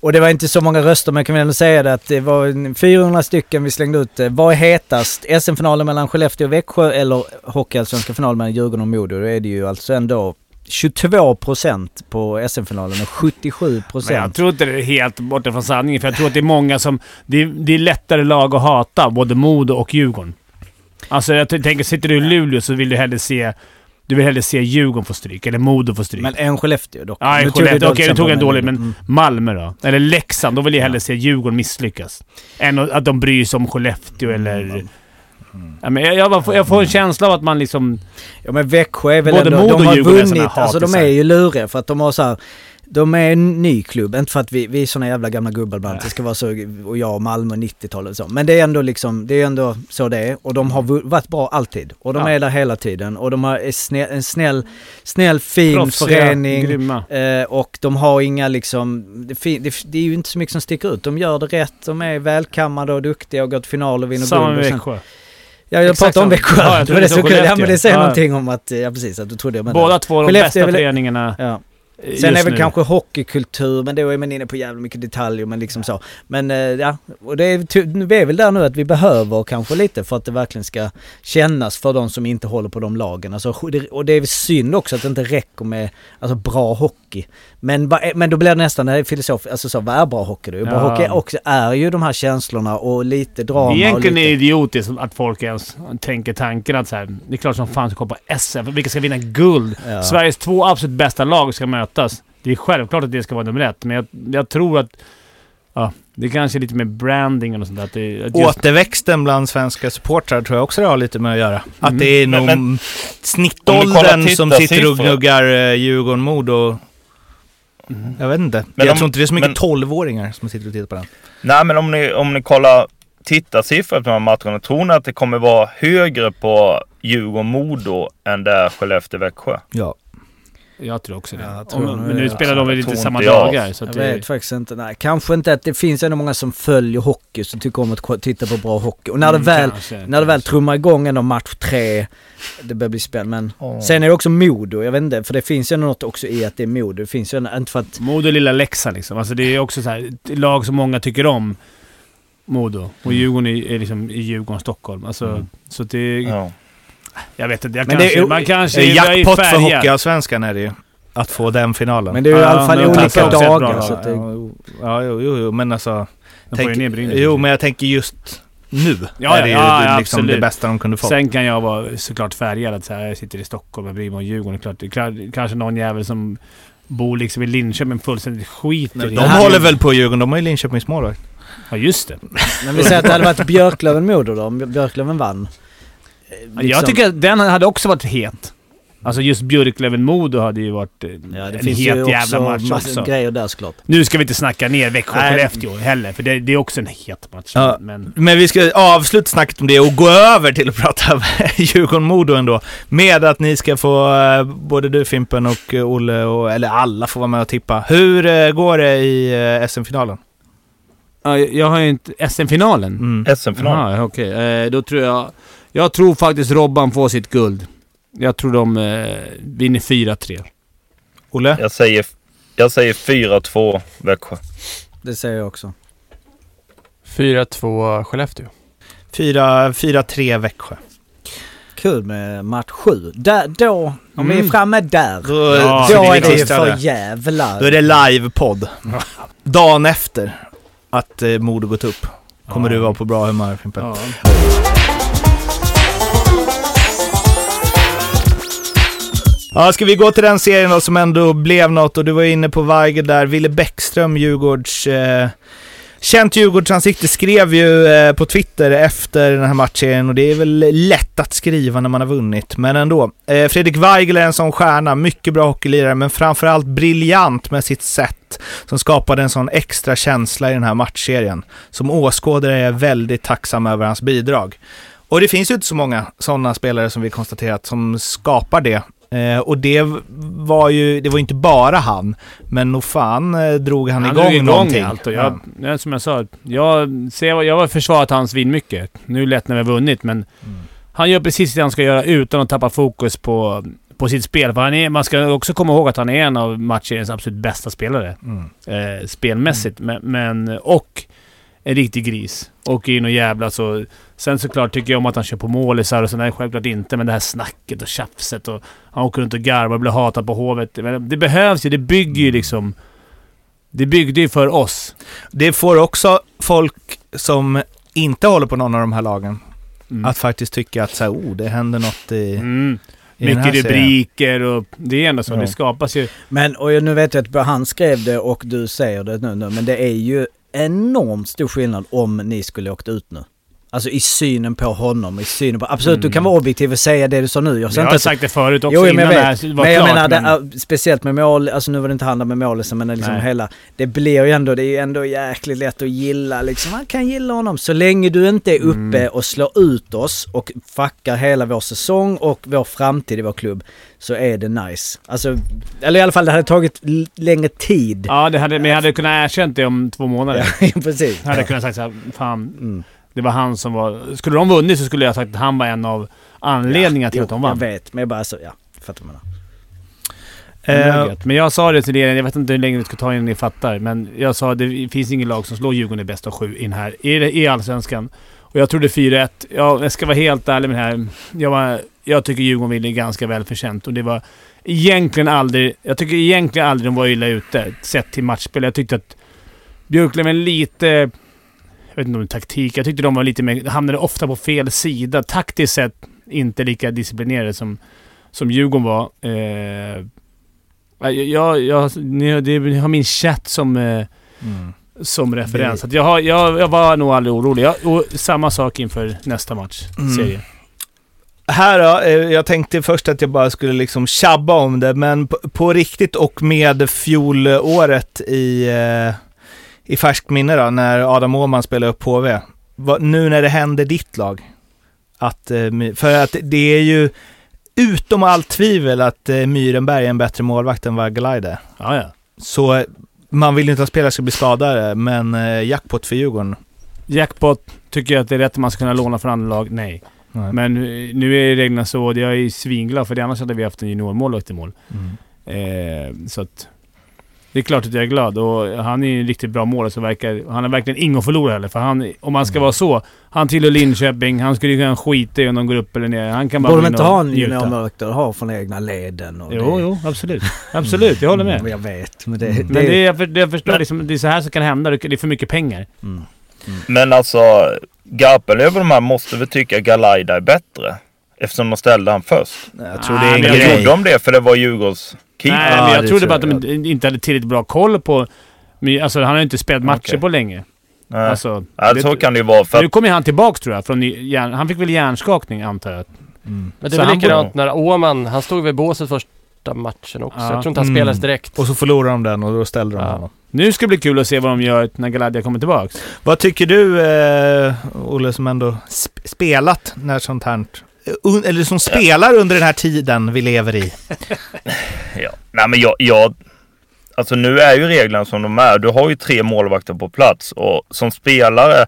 Och det var inte så många röster men jag kan väl ändå säga det att det var en 400 stycken vi slängde ut. Eh, Vad är hetast? SM-finalen mellan Skellefteå och Växjö eller Hockeyallsvenska finalen mellan Djurgården och Modo? Då är det ju alltså ändå 22% på SM-finalen och 77% Men jag tror inte det är helt borta från sanningen, för jag tror att det är många som... Det är, det är lättare lag att hata, både Modo och Djurgården. Alltså jag tänker, sitter du i Luleå så vill du hellre se... Du vill hellre se Djurgården få stryk, eller Modo få stryk. Men en Skellefteå dock. Ja, vi Skellefteå. Okej, nu tog en dålig, men mm. Malmö då? Eller Leksand, då vill jag hellre se Djurgården misslyckas. Än att de bryr sig om Skellefteå eller... Ja, men jag, jag, får- jag får en känsla av att man liksom... Ja men Växjö är väl Både ändå... Modo De har vunnit. Alltså de är ju luriga för att de har så här, De är en ny klubb. Inte för att vi, vi är såna jävla gamla gubbar ibland. Det ska vara så... Och jag och Malmö 90-talet och så. Men det är ändå liksom... Det är ändå så det är. Och de har varit bra alltid. Och de Ja. är där hela tiden. Och de har en snäll, snäll fin Proffsiga, förening. grymma. Eh, och de har inga liksom... Det, det, det är ju inte så mycket som sticker ut. De gör det rätt. De är välkammade och duktiga och går till final och vinner Samma guld. med och sen- Växjö. Ja, jag Exakt pratar om. Växjö. Ja, jag det var det var kul. Ja, men det säger Ja. någonting om att... Ja, precis. Att du trodde jag menade Båda två de Skellefteå bästa föreningarna Ja. just Sen är väl nu. kanske hockeykultur, men då är man inne på jävligt mycket detaljer, men liksom så. Men eh, ja, och det är, vi är väl där nu att vi behöver kanske lite för att det verkligen ska kännas för de som inte håller på de lagen. Alltså, det- och det är synd också att det inte räcker med alltså, bra hockey. Men, vad är- men då blir det nästan det här filosof, alltså så, vad är bra hockey då? Bra Ja. hockey också är ju de här känslorna och lite drama Egentligen och är det lite... idiotiskt att folk ens tänker tanken att så här, det är klart som fan ska komma på för vilka ska vinna guld? Ja. Sveriges två absolut bästa lag ska mötas. Det är självklart att det ska vara nummer ett, men jag, jag tror att... Ja, det kanske är lite med branding och sånt där. Att det, att just, Återväxten bland svenska supportrar tror jag också det har lite med att göra. Att Mm. det är nog Men- men- Om du snittåldern som sitter och gnuggar eh, Djurgården, Modo. Jag vet inte. Men jag om- tror inte det är så mycket men- 12-åringar som sitter och tittar på den. Nej men om ni, om ni kollar tittarsiffror på de här matcherna. Tror ni att det kommer vara högre på Djurgården-Modo än där Skellefteå-Växjö? Ja. Jag tror också det. Ja, tror Om, men nu det. spelar de väl inte samma inte dagar. Så att Jag det, vet faktiskt inte. Nej, kanske inte att det finns ändå många som följer hockey som tycker om att titta på bra hockey. Och när det Mm, väl, kanske, när det väl trummar igång ändå match tre, det börjar bli spännande. Men sen är det också Modo, jag vet inte, för det finns ju något också i att det är Modo. Det finns ju ändå, inte för att... Modo lilla Leksand liksom. Alltså det är också så här, ett lag som många tycker om. Modo. Och Djurgården är, är liksom i Djurgården, Stockholm. Alltså, så det... Ja. Jag vet inte, jag Men kanske... det är- man kanske... Jag är Jackpot för. Hockeyallsvenskan är det ju. att få den finalen. Men det är ju i alla fall olika dagar. Så att det, Ja, jo, jo, jo, men alltså... Tänk, jo, men jag tänker just nu Ja, är det ju ja, ja, liksom det absolut. bästa de kunde få. Sen kan jag vara såklart färgad att så här, jag sitter i Stockholm och bryr mig om Djurgården. Klart, det kanske någon jävel som bor liksom i Linköping fullständigt skiter i de håller väl på Djurgården, de har ju Linköpings målvakt. Ja, just det. men vi säger att det hade varit Björklöven-Modo då, om Björklöven vann. Eh, Jag liksom- tycker att den hade också varit het. Alltså just Björklöven-Modo hade ju varit eh, Ja, det en finns het ju jävla också match också. grejer där såklart. Nu ska vi inte snacka ner. Växjö-Skellefteå heller, för det, det är också en het match. Ja. Men Men vi ska avsluta snacket om det och gå över till att prata Djurgården-Modo ändå. Med att ni ska få, eh, både du Fimpen och Olle, och, eller alla får vara med och tippa. Hur går det i SM-finalen? Ja, jag har ju inte... SM-finalen? Mm. SM-final. Jaha, okej. Eh, då tror jag... Jag tror faktiskt Robban får sitt guld. Jag tror de eh, vinner 4-3. Olle? Jag säger, jag säger 4-2 Växjö. Det säger jag också. 4-2 Skellefteå. 4-3 Växjö. Kul med match 7. Där, då, om vi är Mm. framme där, Då, Ja, då är det för jävlar. Då är det live-podd. Dagen efter att eh, Modo gått upp. Kommer Ja. du vara på bra humör Fimpen? Ja. Ska vi gå till den serien då som ändå blev något och du var inne på Weigel där. Ville Bäckström, Djurgårds... Eh, känt Djurgårdsansikte, skrev ju eh, på Twitter efter den här matchen och det är väl lätt att skriva när man har vunnit, men ändå. Eh, Fredrik Weigel är en sån stjärna, mycket bra hockeylirare, men framförallt briljant med sitt sätt som skapade en sån extra känsla i den här matchserien. Som åskådare är jag väldigt tacksam över hans bidrag. Och det finns ju inte så många sådana spelare som vi konstaterat som skapar det. Eh, och det var ju, det var inte bara han, men nog fan eh, drog han, Han igång, drog igång någonting. allt och jag, ja. Som jag sa, jag, ser, jag har försvarat hans vin mycket. Nu är det lätt när vi har vunnit, men han gör precis det han ska göra utan att tappa fokus på, på sitt spel. För han är, man ska också komma ihåg att han är en av matchens absolut bästa spelare. Mm. Eh, spelmässigt, men, men... Och en riktig gris. Och in och jävla så... Sen såklart tycker jag om att han kör på målisar och sådär. Självklart inte. Men det här snacket och tjafset och... Han åker runt och garvar och blir hatad på Hovet. Men det behövs ju. Det bygger ju liksom... Det byggde ju för oss. Det får också folk som inte håller på någon av de här lagen Mm. att faktiskt tycka att så här, oh, det händer något i, Mm. i Mycket serien. rubriker och... Det är ändå så. Ja. Det skapas ju... Men, och nu vet jag att han skrev det och du säger det nu, nu men det är ju enormt stor skillnad om ni skulle åkt ut nu. Alltså i synen på honom, i synen på... Absolut, du kan vara objektiv och säga det du sa nu. Jag, Jag har inte sagt det förut också Jo, men innan jag det vet. här var men jag klart. menar, men... det, speciellt med mål, alltså nu var det inte han med målisen men liksom Nej. hela... Det blir ju ändå, det är ju ändå jäkligt lätt att gilla liksom. Man kan gilla honom så länge du inte är uppe Mm. och slår ut oss och fuckar hela vår säsong och vår framtid i vår klubb. Så är det nice. Alltså, eller i alla fall det hade tagit längre tid. Ja, det hade, men jag hade kunnat erkänt det om två månader. Ja, precis. Jag hade kunnat sagt såhär, fan, Mm. Det var han som var... Skulle de vunnit så skulle jag sagt att han var en av anledningarna till Jo, att de Jag vann. vet, men jag bara så, ja. Fattar jag menar. Eh, men jag sa det till er, jag vet inte hur länge vi ska ta innan ni fattar, men jag sa att det finns ingen lag som slår Djurgården i bäst av sju in här, i, i Allsvenskan. Och jag trodde 4-1. Ja, jag ska vara helt ärlig med det här. Jag, var, jag tycker Djurgården vinner ganska välförtjänt och det var egentligen aldrig... Jag tycker egentligen aldrig de var illa ute, sett till matchspel. Jag tyckte att Björklöven lite... Jag vet inte om det taktik. Jag tyckte de var lite mer... Hamnade ofta på fel sida. Taktiskt sett inte lika disciplinerade som, som Djurgården var. Eh, jag, jag, ni, det, ni har min chatt som, eh, mm. som referens. Att jag, har, jag, jag var nog aldrig orolig. Jag, och samma sak inför nästa match. Mm. Serie. Här då, eh, jag tänkte först att jag bara skulle liksom tjabba om det, men på, på riktigt och med fjolåret i, eh, i färskt minne då, när Adam Åhman spelade upp HV. Nu när det händer ditt lag. Att, eh, för att det är ju utom allt tvivel att eh, Myrenberg är en bättre målvakt än vad Galaide är. Ja, ja. Så eh, man vill ju inte att spelare ska bli skadade, men jackpot för Djurgården. Jackpot. Tycker jag att det är rätt att man ska kunna låna från andra lag? Nej. Nej. Men nu är reglerna så och jag är svinglad för det annars hade vi haft en juniormålvakt i mål. Mm. Eh, så att... Det är klart att jag är glad och han är ju en riktigt bra målare så verkar... Han har verkligen inget att förlora heller. För han, om han ska vara så. Han tillhör Linköping. Han skulle ju kunna skita i om de går upp eller ner. Han kan bara Borde de in inte och ha en juniormålvakt att ha från egna leden? Och Jo, det, jo, absolut. Absolut, jag håller med. Mm, Jag vet, men det... Men det, det, jag, för, det jag förstår, liksom, det är så här som kan hända. Det är för mycket pengar. mm. Men alltså, Garpenlöv och de här måste väl tycka Galaida är bättre? Eftersom de ställde han först. Jag tror Ah, det är en men Jag grej. gjorde de det för det var Djurgårds keeper? Nej, Ja, men jag det trodde tror bara att jag. de inte hade tillräckligt bra koll på... men Alltså han har ju inte spelat matcher Okej. på länge. Nej. Alltså, ja, det- så kan det ju vara. För nu kommer han tillbaks tror jag. Från hjärn, han fick väl hjärnskakning antar jag. Mm. Men det han likadant när Åman, han stod vid båset första matchen också. Ja. Jag tror inte han Mm. spelades direkt. Och så förlorar de den och då ställer de Ja. honom. Nu ska det bli kul att se vad de gör när Galadia kommer tillbaks. Vad tycker du, eh, Olle, som ändå sp- spelat när sånt här... Un, eller som spelar under den här tiden vi lever i? ja. Nej men jag, jag... Alltså nu är ju reglerna som de är. Du har ju tre målvakter på plats och som spelare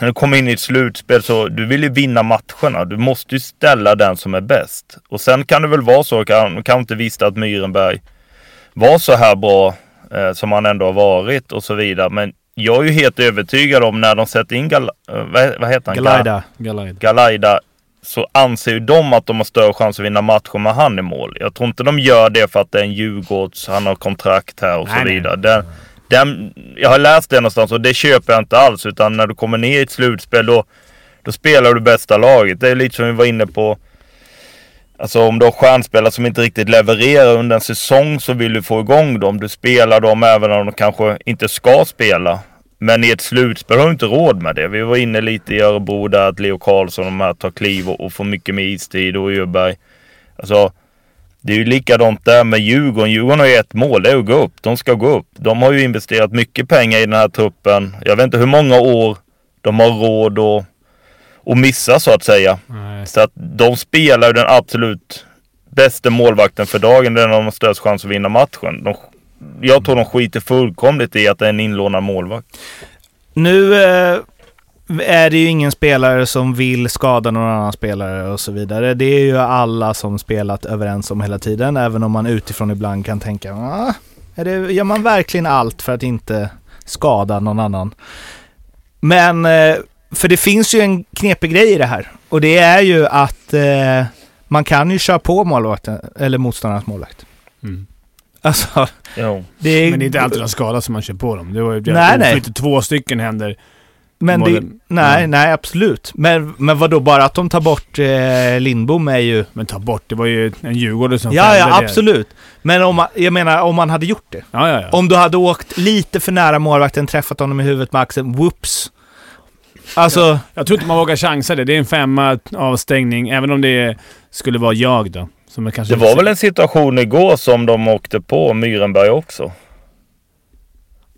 när du kommer in i ett slutspel så du vill ju vinna matcherna. Du måste ju ställa den som är bäst. Och sen kan det väl vara så, kan, kan inte visste att Myrenberg var så här bra eh, som han ändå har varit och så vidare. Men jag är ju helt övertygad om när de sätter in Gal, eh, vad, vad heter han? Galaida. Galadia. Galaida så anser ju de att de har större chans att vinna matcher med han i mål. Jag tror inte de gör det för att det är en Djurgårds, han har kontrakt här och Nej, så vidare. Den, den, jag har läst det någonstans och det köper jag inte alls. Utan när du kommer ner i ett slutspel då, då spelar du bästa laget. Det är lite som vi var inne på. Alltså om du har stjärnspelare som inte riktigt levererar under en säsong så vill du få igång dem. Du spelar dem även om de kanske inte ska spela. Men i ett slutspel har du inte råd med det. Vi var inne lite i Örebro där att Leo Karlsson och de här tar kliv och, och får mycket mer istid och Öberg. Alltså, det är ju likadant där med Djurgården. Djurgården har ju ett mål, det är att gå upp. De ska gå upp. De har ju investerat mycket pengar i den här truppen. Jag vet inte hur många år de har råd att, att missa så att säga. Nej. Så att de spelar ju den absolut bästa målvakten för dagen. Den har de störst chans att vinna matchen. De, jag tror de skiter fullkomligt i att det är en inlånad målvakt. Nu eh, är det ju ingen spelare som vill skada någon annan spelare och så vidare. Det är ju alla som spelat överens om hela tiden, även om man utifrån ibland kan tänka ah, är det, gör man verkligen allt för att inte skada någon annan? Men, eh, för det finns ju en knepig grej i det här och det är ju att eh, man kan ju köra på målvakten, eller motståndarens målvakt. Mm. Alltså, Jo. det är... Men det är inte alltid de skadas som man kör på dem. Det var ju Nej, nej. oflyt- Två stycken händer. Men det, det- nej, Ja. nej absolut. Men, men vad då bara att de tar bort eh, Lindbom är ju... Men ta bort, det var ju en djurgårdare som Ja, ja, det. absolut. Men om man, jag menar om man hade gjort det. Ja, ja, ja. Om du hade åkt lite för nära målvakten, träffat honom i huvudet med axeln, whoops. Alltså, Jag tror inte man vågar chansa det. Det är en femma avstängning, även om det skulle vara jag då. Som är kanske Det var väl en situation igår som de åkte på Myrenberg också?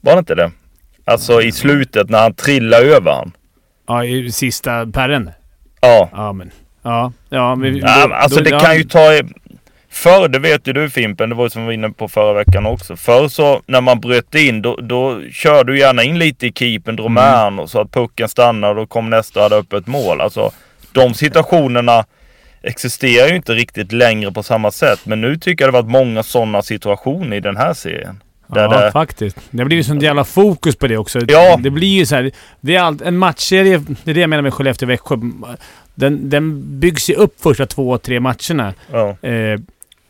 Var det inte det? Alltså i slutet när han trillade över han. Ja, i sista pärren. Ja. Ja, men... Ja, ja men... ja alltså det kan ju ta... Förr, det vet ju du Fimpen, det var ju som vi var inne på förra veckan också. Förr så när man bröt in då, då körde du gärna in lite i keepern, drog med han och så att pucken stannade och då kom nästa och hade upp ett mål. Alltså de situationerna existerar ju inte riktigt längre på samma sätt. Men nu tycker jag det varit många sådana situationer i den här serien. Där Ja, det, faktiskt. Det har blivit sånt jävla fokus på det också. Ja. Det blir ju så här, Det är allt, en matchserie, det är det jag menar med Skellefteå-Växjö. Den, den byggs ju upp första två, tre matcherna. ja. Eh,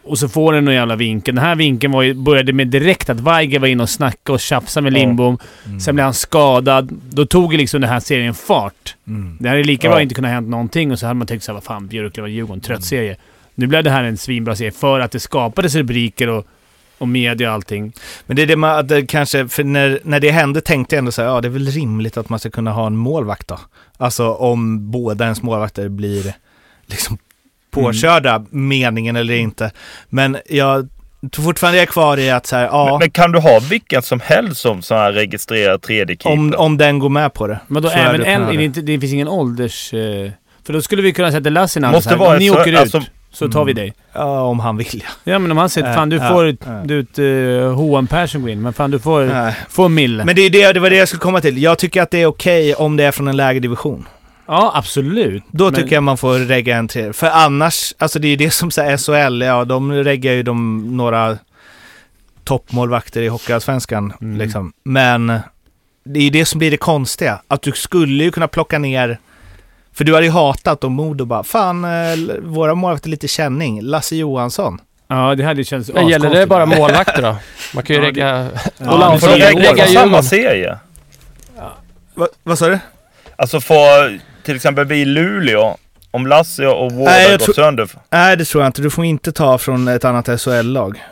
och så får den någon jävla vinkel. Den här vinkeln var ju, började med direkt att Weiger var inne och snackade och tjafsade med Ja. Lindbom. Sen blev han skadad. Då tog ju liksom den här serien fart. mm. Det hade lika Ja. bra inte kunnat hänt någonting och så hade man tänkt såhär, vad fan, Björklöven-Djurgården, trött serie. Nu blev det här en svinbra serie för att det skapades rubriker och, och media och allting. Men det är det man, att det kanske, för när, när det hände tänkte jag ändå så här, ja det är väl rimligt att man ska kunna ha en målvakt då. Alltså om båda ens målvakter blir liksom påkörda, meningen eller inte. Men jag fortfarande är kvar i att så här, ja, Men, men kan du ha vilken som helst som sån här registrerad tredje keeper? om, om den går med på det. Men då så är även det en, det, det. inte, det finns ingen ålders... Eh, för då skulle vi kunna sätta Lassinantti så här, vara om ni så- åker ut alltså- så tar vi dig. Ja, om han vill ja. Ja men om han säger Äh, fan du ja, får du ett uh, H&M Persson gå in, men fan du får, Nej. får mille. Men det, är det, det var det jag skulle komma till. Jag tycker att det är okej om det är från en lägre division. Ja absolut. Då Men- tycker jag man får regga en tredje. För annars, alltså det är ju det som säger SHL, ja de reggar ju de några toppmålvakter i Hockeyallsvenskan. Mm. Liksom. Men det är ju det som blir det konstiga. Att du skulle ju kunna plocka ner... För du hade ju hatat om Modo bara, fan, eh, våra målvakter är lite känning. Lasse Johansson. Ja, det hade känts Men gäller det bara målvakter då? Man kan ju Ja, regga... Ja, Ola, men Får regga samma serie? Va, vad sa du? Alltså får till exempel vi i Luleå, om Lasse och jag går tror- sönder. Nej, det tror jag inte. Du får inte ta från ett annat SHL-lag.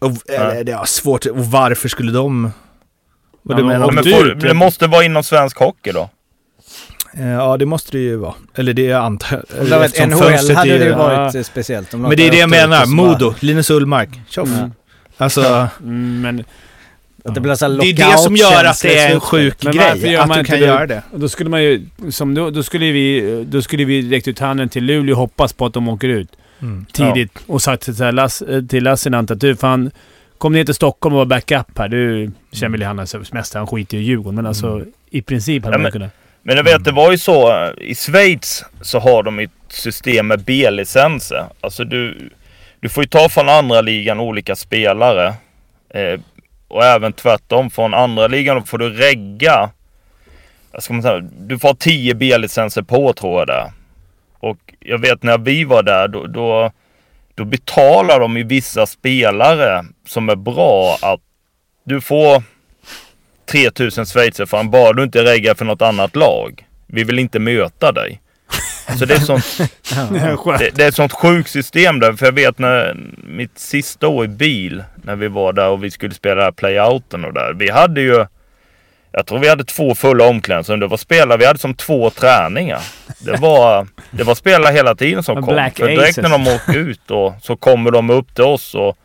Och, eller, det är svårt. Och varför skulle de... Vad du Ja, menar? om Men du- det måste vara inom svensk hockey då? Eh, Ja, det måste det ju vara. Eller det antar jag. Ett Eftersom NHL hade det ju varit eh, speciellt. Om Men det är det jag hade menar. Modo, Linus Ullmark. Tjoff. Mm. Alltså, Mm, men Att det blir så det är det som gör att det är en sjuk Men grej. gör Att man du kan göra det. då skulle man ju... Som då, då skulle vi... Då skulle vi räckt ut handen till Luleå och hoppas på att de åker ut Mm. tidigt. Och sagt till, så här, Lass, eh, till Lassinant att du fan... Kom ner till Stockholm och var backup här. Du känner väl han mest han skiter ju i Djurgården. Men alltså i princip hade Ja, man men- kunnat... Men jag vet, det var ju så. eh, I Schweiz så har de ett system med B-licenser. Alltså du, du får ju ta från andra ligan olika spelare. Eh, och även tvärtom. Från andra ligan får du regga. Ska man säga? Du får ha 10 B-licenser på tror jag det. Och jag vet när vi var där då, då, då betalar de ju vissa spelare som är bra att du får 3000 schweizer för bara du inte reggar för något annat lag. Vi vill inte möta dig. Så det är sånt, det, det är ett sånt sjukt system där. För jag vet när mitt sista år i bil, när vi var där och vi skulle spela playouten och där. Vi hade ju, jag tror vi hade två fulla omklädningsrum. Det var spelare, vi hade som två träningar. Det var, det var spelare hela tiden som kom. Black För direkt Aces. när de åker ut och så kommer de upp till oss och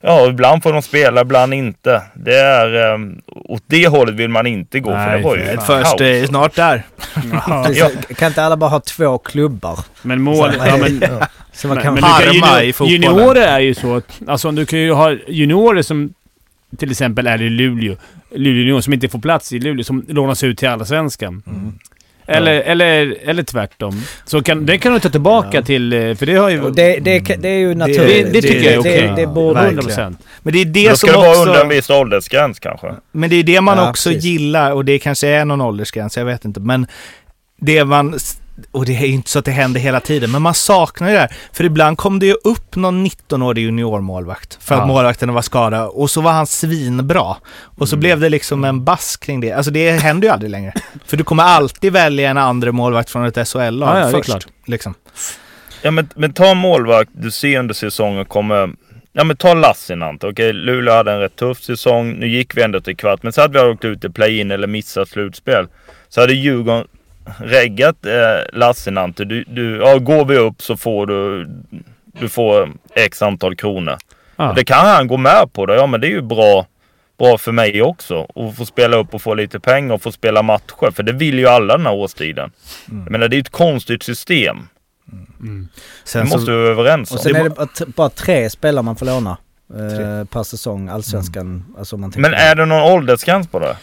Ja, ibland får de spela, ibland inte. Det är... Um, åt det hållet vill man inte gå för Nej, det var ju för Ett först är snart där. Ja. Kan inte alla bara ha två klubbar? Men mål... Så- Ja, men, Så man men, kan... men kan, harma i junior, fotbollen. juniorer är ju så att... Alltså du kan ju ha juniorer som till exempel är i Luleå. Luleå junior som inte får plats i Luleå, som lånas ut till Allsvenskan. Eller, eller, eller tvärtom. Så kan, det kan du ta tillbaka till... eh, För det har ju... Det, det, det är ju det, naturligt. det tycker jag är okej. Det, det borde... Verkligen. 100%. Men det är Då det ska som det vara under en också... viss åldersgräns kanske. Men det är det man Ja, också precis. gillar och det kanske är någon åldersgräns, jag vet inte. Men det man... Och det är ju inte så att det händer hela tiden, men man saknar ju det här. För ibland kom det ju upp någon 19-årig juniormålvakt för att Ja. målvakten var skadad och så var han svinbra. Och så Mm. blev det liksom en bass kring det. Alltså det händer ju aldrig längre. För du kommer alltid välja en andra målvakt från ett SHL-lag Ja, ja, först. klart. Liksom. Ja men, men ta en målvakt du ser under säsongen kommer... Ja men ta Lassinant. Okej, Luleå hade en rätt tuff säsong. Nu gick vi ändå till kvart. Men så hade vi åkt ut i play-in eller missat slutspel. Så hade Djurgården reggat eh, Lassinant. Du, du, ja, går vi upp så får du... Du får x antal kronor. Och Det kan han gå med på. Då. Ja men det är ju bra, bra för mig också. Att få spela upp och få lite pengar och få spela matcher. För det vill ju alla den här årstiden. Jag menar det är ju ett konstigt system. Sen Det så- måste vi vara överens om. Och sen är det bara, tre spelare man får låna. Eh, per säsong, allsvenskan. Alltså om man Men är det någon åldersgräns på det?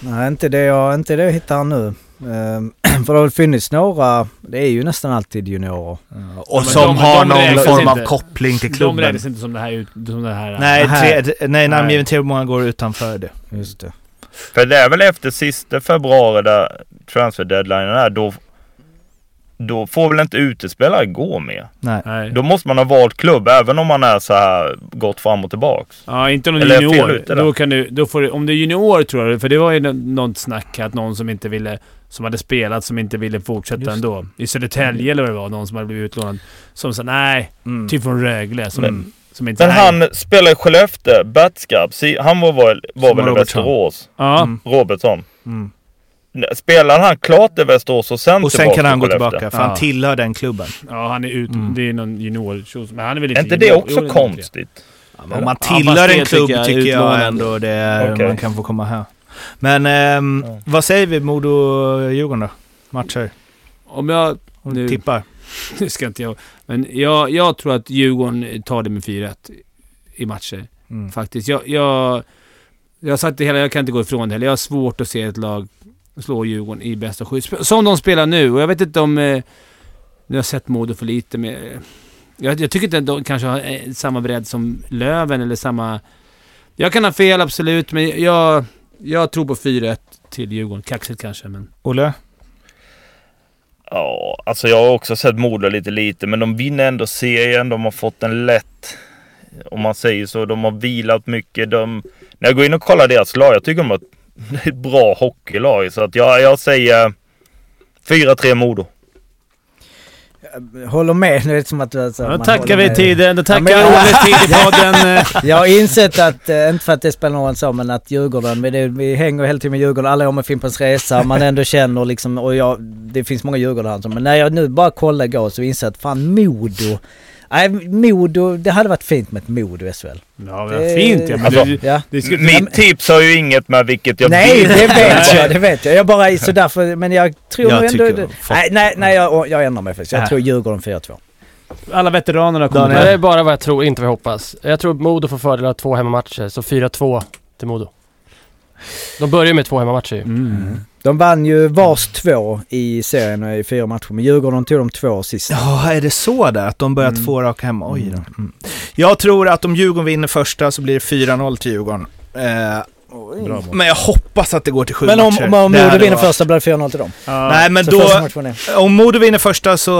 Nej, inte det jag, inte det jag hittar nu. Ehm, för det har väl funnits några, det är ju nästan alltid juniorer. och men som de- har de någon räknas form av inte. koppling till De klubben. räknas inte som det här... ut- Som det här Nej, Nähä. tre, nej, namngiven månader går utanför det. Just det. För det är väl efter sista februari där transfer deadline är. Då, då får väl inte utespelare gå med. Nej. Nej. Då måste man ha valt klubb även om man är så här gått fram och tillbaks. Ja, inte någon Eller är junior. där? Då kan du, då får du, om det är junior tror jag, för det var ju nå- något snack att någon som inte ville, som hade spelat som inte ville fortsätta Just ändå. I Södertälje eller vad det var, någon som hade blivit utlånad. Som sa nej, Mm. typ från Rögle. Som, Men- som inte... Men nej. han spelar i Skellefteå, Batskarp. Si- Han var, var, var väl i. Västerås. Ja. Mm. Robertsson. Mm. Spelar han klart i Västerås och sen Och sen tillbaka kan han gå tillbaka, för Ja. han tillhör den klubben. ja, han är ut... Mm. Det är någon junior Men han är väl Är inte inte det också Jo, inte konstigt? Om man Ja, tillhör en klubb tycker jag tycker jag ändå det är, Okej. man kan få komma här. Men ehm, Ja. vad säger vi Modo-Djurgården då? Matcher? Om jag... Om Nu- du tippar? Nu ska inte jag... Men jag, jag tror att Djurgården tar det med 4-1 i matcher. Mm. Faktiskt. Jag, jag, jag har sagt det hela, jag kan inte gå ifrån det heller. Jag har svårt att se ett lag slå Djurgården i bästa skydd. Som de spelar nu. Och jag vet inte om... Eh, nu har jag sett Modo för lite, men... Jag, jag tycker inte att de kanske har eh, samma bredd som Löven eller samma... Jag kan ha fel absolut, men jag, jag tror på 4-1 till Djurgården. Kaxigt kanske, men... Olle? Ja, alltså jag har också sett Modo lite lite, men de vinner ändå serien. De har fått en lätt, om man säger så. De har vilat mycket. De, när jag går in och kollar deras lag, jag tycker de har ett, bra hockeylag. Så att jag, jag säger 4-3 Modo. Håller med. Det är som att du... Alltså, Då man tackar vi med. tiden. Då tackar Ja, vi Olles tid i podden. eh. Jag har insett att, eh, inte för att det spelar någon roll så, men att Djurgården, men det, vi hänger hela tiden med Djurgården, alla år med Fimpens Resa, man ändå känner liksom, och jag, det finns många Djurgårdare men när jag nu bara kollar igår så inser jag att fan Modo, nej Modo, det hade varit fint med ett Modo i SHL. Ja, vad fint ja. Men Alltså, du, Ja. det skulle, Mitt tips har ju inget med vilket jag Nej, vill. det vet jag, det vet jag. Jag bara så därför, men jag tror Jag ändå... det- nej, nej, nej jag, jag ändrar mig faktiskt. Jag Nej. tror Djurgården 4-2. alla veteranerna Daniel. kommer. Det är bara vad jag tror, inte vad jag hoppas. Jag tror Modo får fördel av två hemmamatcher, så 4-2 till Modo. De börjar med två hemmamatcher ju. Mm. De vann ju vars två i serien i fyra matcher, men Djurgården tog de två sist. Ja, är det så där? Att de börjat Mm. två raka hemma? Oj då. Mm. Jag tror att om Djurgården vinner första så blir det 4-0 till Djurgården. Eh, men jag hoppas att det går till sju Men om, matcher. om, om Det Modo vinner varit- första blir det 4-0 till dem. Ja. Nej, men då... Om Modo vinner första så...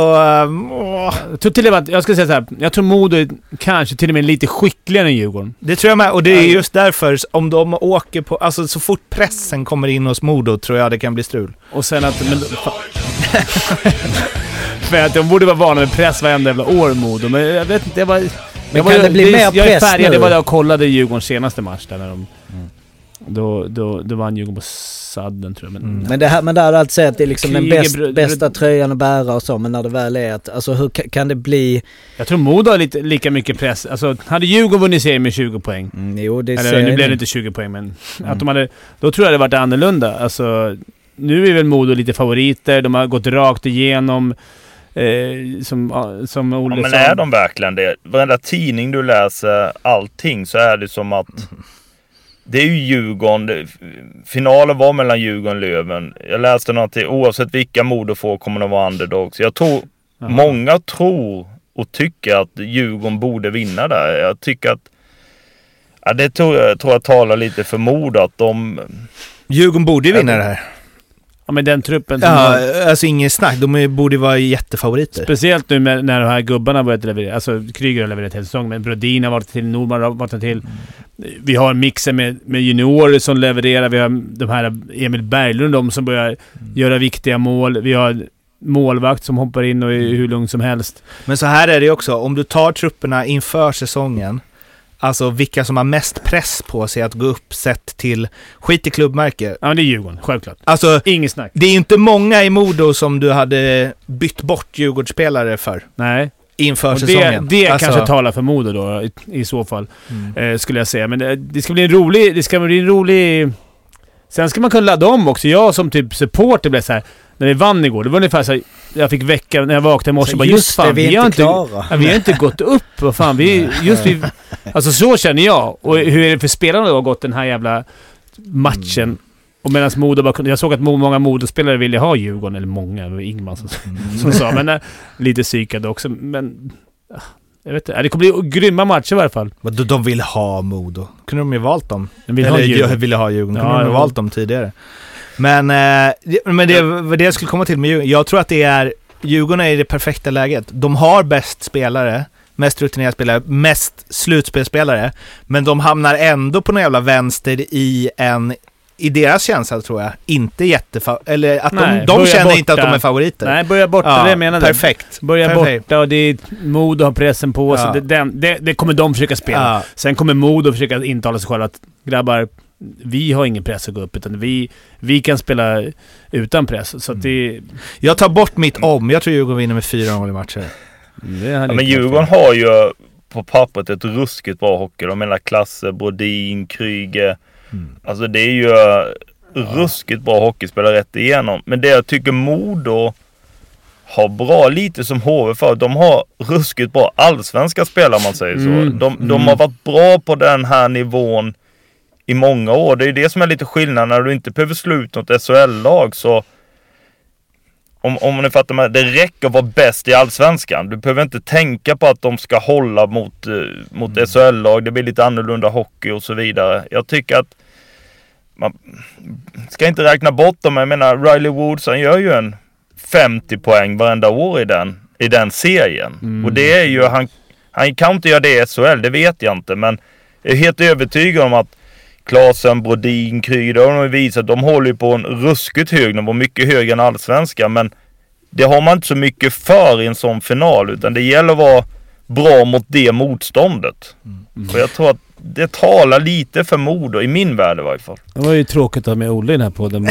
åh, Jag tror till och med jag ska säga så här. jag tror Modo är kanske till och med lite skickligare än Djurgården. det tror jag med. Och det är just därför, om de åker på... Alltså så fort pressen kommer in hos Modo tror jag det kan bli strul. Och sen att... Men, för att de borde vara vana med press varenda jävla år, Modo. Men jag vet inte, jag bara... jag kan var- det bli mer Jag är press färgad, nu? jag var där och kollade Djurgårdens senaste match där när de... Då, då, då vann Djurgården på sadden tror jag. Men, Men det här, men där är alltså att det är liksom den Kriger bäst, br- bästa tröjan att bära och så, men när det väl är att, alltså hur ka- kan det bli... Jag tror Modo har lite, lika mycket press. Alltså, hade Djurgården vunnit serien med 20 poäng. Mm, jo, det Eller nu blev det inte. inte 20 poäng, men Mm. att de hade... Då tror jag det varit annorlunda. Alltså, nu är väl Modo lite favoriter. De har gått rakt igenom. Eh, som, ja, som Ja, Olle men sa. är de verkligen det? Varenda tidning du läser, allting, så är det som att det är ju Djurgården. Finalen var mellan Djurgården och Löven. Jag läste någonting, oavsett vilka Modo får kommer de vara underdogs. Jag tror, Ja. många tror och tycker att Djurgården borde vinna där. Jag tycker att, ja, det tror jag, tror jag talar lite för Modo att de, Djurgården borde ju vinna det här. Ja, men den truppen Ja, har, alltså inget snack. De borde vara jättefavoriter. Speciellt nu med, när de här gubbarna börjat leverera. Alltså Kryger har levererat hela säsongen, men Brodin har varit till, Nordman har varit till. Vi har mixen med, med juniorer som levererar. Vi har de här Emil Berglund, de som börjar göra viktiga mål. Vi har målvakt som hoppar in och är hur lugn som helst. Men så här är det också, om du tar trupperna inför säsongen, alltså vilka som har mest press på sig att gå upp sett till, skit i klubbmärke. Ja, det är Djurgården. Självklart. Alltså, Inget snack. det är inte många i Modo som du hade bytt bort Djurgårdsspelare för Nej. inför Och det, säsongen. det alltså, kanske talar för Modo då, i, i så fall. Mm. Eh, skulle jag säga. Men det, det ska bli en rolig... Det ska bli en rolig... Sen ska man kunna ladda om också. Jag som typ supporter blev så här. När vi vann igår, det var ungefär så här, Jag fick väcka när jag vaknade i morse. Bara, just fan, det, vi är har inte klara. Ja, vi har inte gått upp. Vad fan, vi... Just vi... Alltså så känner jag. Och hur är det för spelarna då har gått den här jävla matchen? Mm. Och medan Modo bara. Jag såg att många Modospelare ville ha Djurgården, eller många, det var Ingman som, Mm. som sa. Men eh, lite psykade också. Men... ah, Jag vet inte. Det kommer bli grymma matcher i varje fall. Men de- de vill ha Modo. Kunde de ju valt dem. De vill Eller ha Djurgården. jag ville ha Djurgården. Kunde Ja, de ju ja. valt dem tidigare. Men, eh, men det var det jag skulle komma till med Djurgården. Jag tror att det är, Djurgården är i det perfekta läget. De har bäst spelare, mest rutinerade spelare, mest slutspelspelare. Men de hamnar ändå på någon jävla vänster i en, i deras känsla tror jag, inte jättefa... Eller att Nej, de, de känner inte att borta. de är favoriter. Nej, börja borta. Ja, det jag menade. Perfekt. Börja Perfekt. borta och det är Modo har pressen på sig. Ja. Det, det, det kommer de försöka spela. Ja. Sen kommer Modo försöka intala sig själva att grabbar, vi har ingen press att gå upp utan vi, vi kan spela utan press. Så att det... Jag tar bort mitt om. Jag tror Djurgården vinner med 4-0 i matcher. Ja, men Djurgården har ju på pappret ett ruskigt bra hockey. De menar Klasse, Brodin, Kryger. Alltså det är ju ruskigt bra hockeyspelare rätt igenom. Men det jag tycker Modo har bra, lite som HV för de har ruskigt bra allsvenska spelare om man säger så. Mm, De, de mm. har varit bra på den här nivån i många år. Det är det som är lite skillnad när du inte behöver slå ut något SHL-lag så om, om ni fattar mig, det räcker att vara bäst i Allsvenskan. Du behöver inte tänka på att de ska hålla mot, eh, mot Mm. SHL-lag. Det blir lite annorlunda hockey och så vidare. Jag tycker att man ska inte räkna bort dem. Jag menar, Riley Woods han gör ju en 50 poäng varenda år i den, i den serien. Mm. Och det är ju, han, han kan inte göra det i SHL, det vet jag inte. Men jag är helt övertygad om att Klasen, Brodin, Kryger, det har de visat. De håller på en ruskigt hög nivå, mycket högre än allsvenskan. Men det har man inte så mycket för i en sån final. Utan det gäller att vara bra mot det motståndet. Och jag tror att det talar lite för Modo, i min värld i varje fall. Det var ju tråkigt att ha med Olle i den här podden.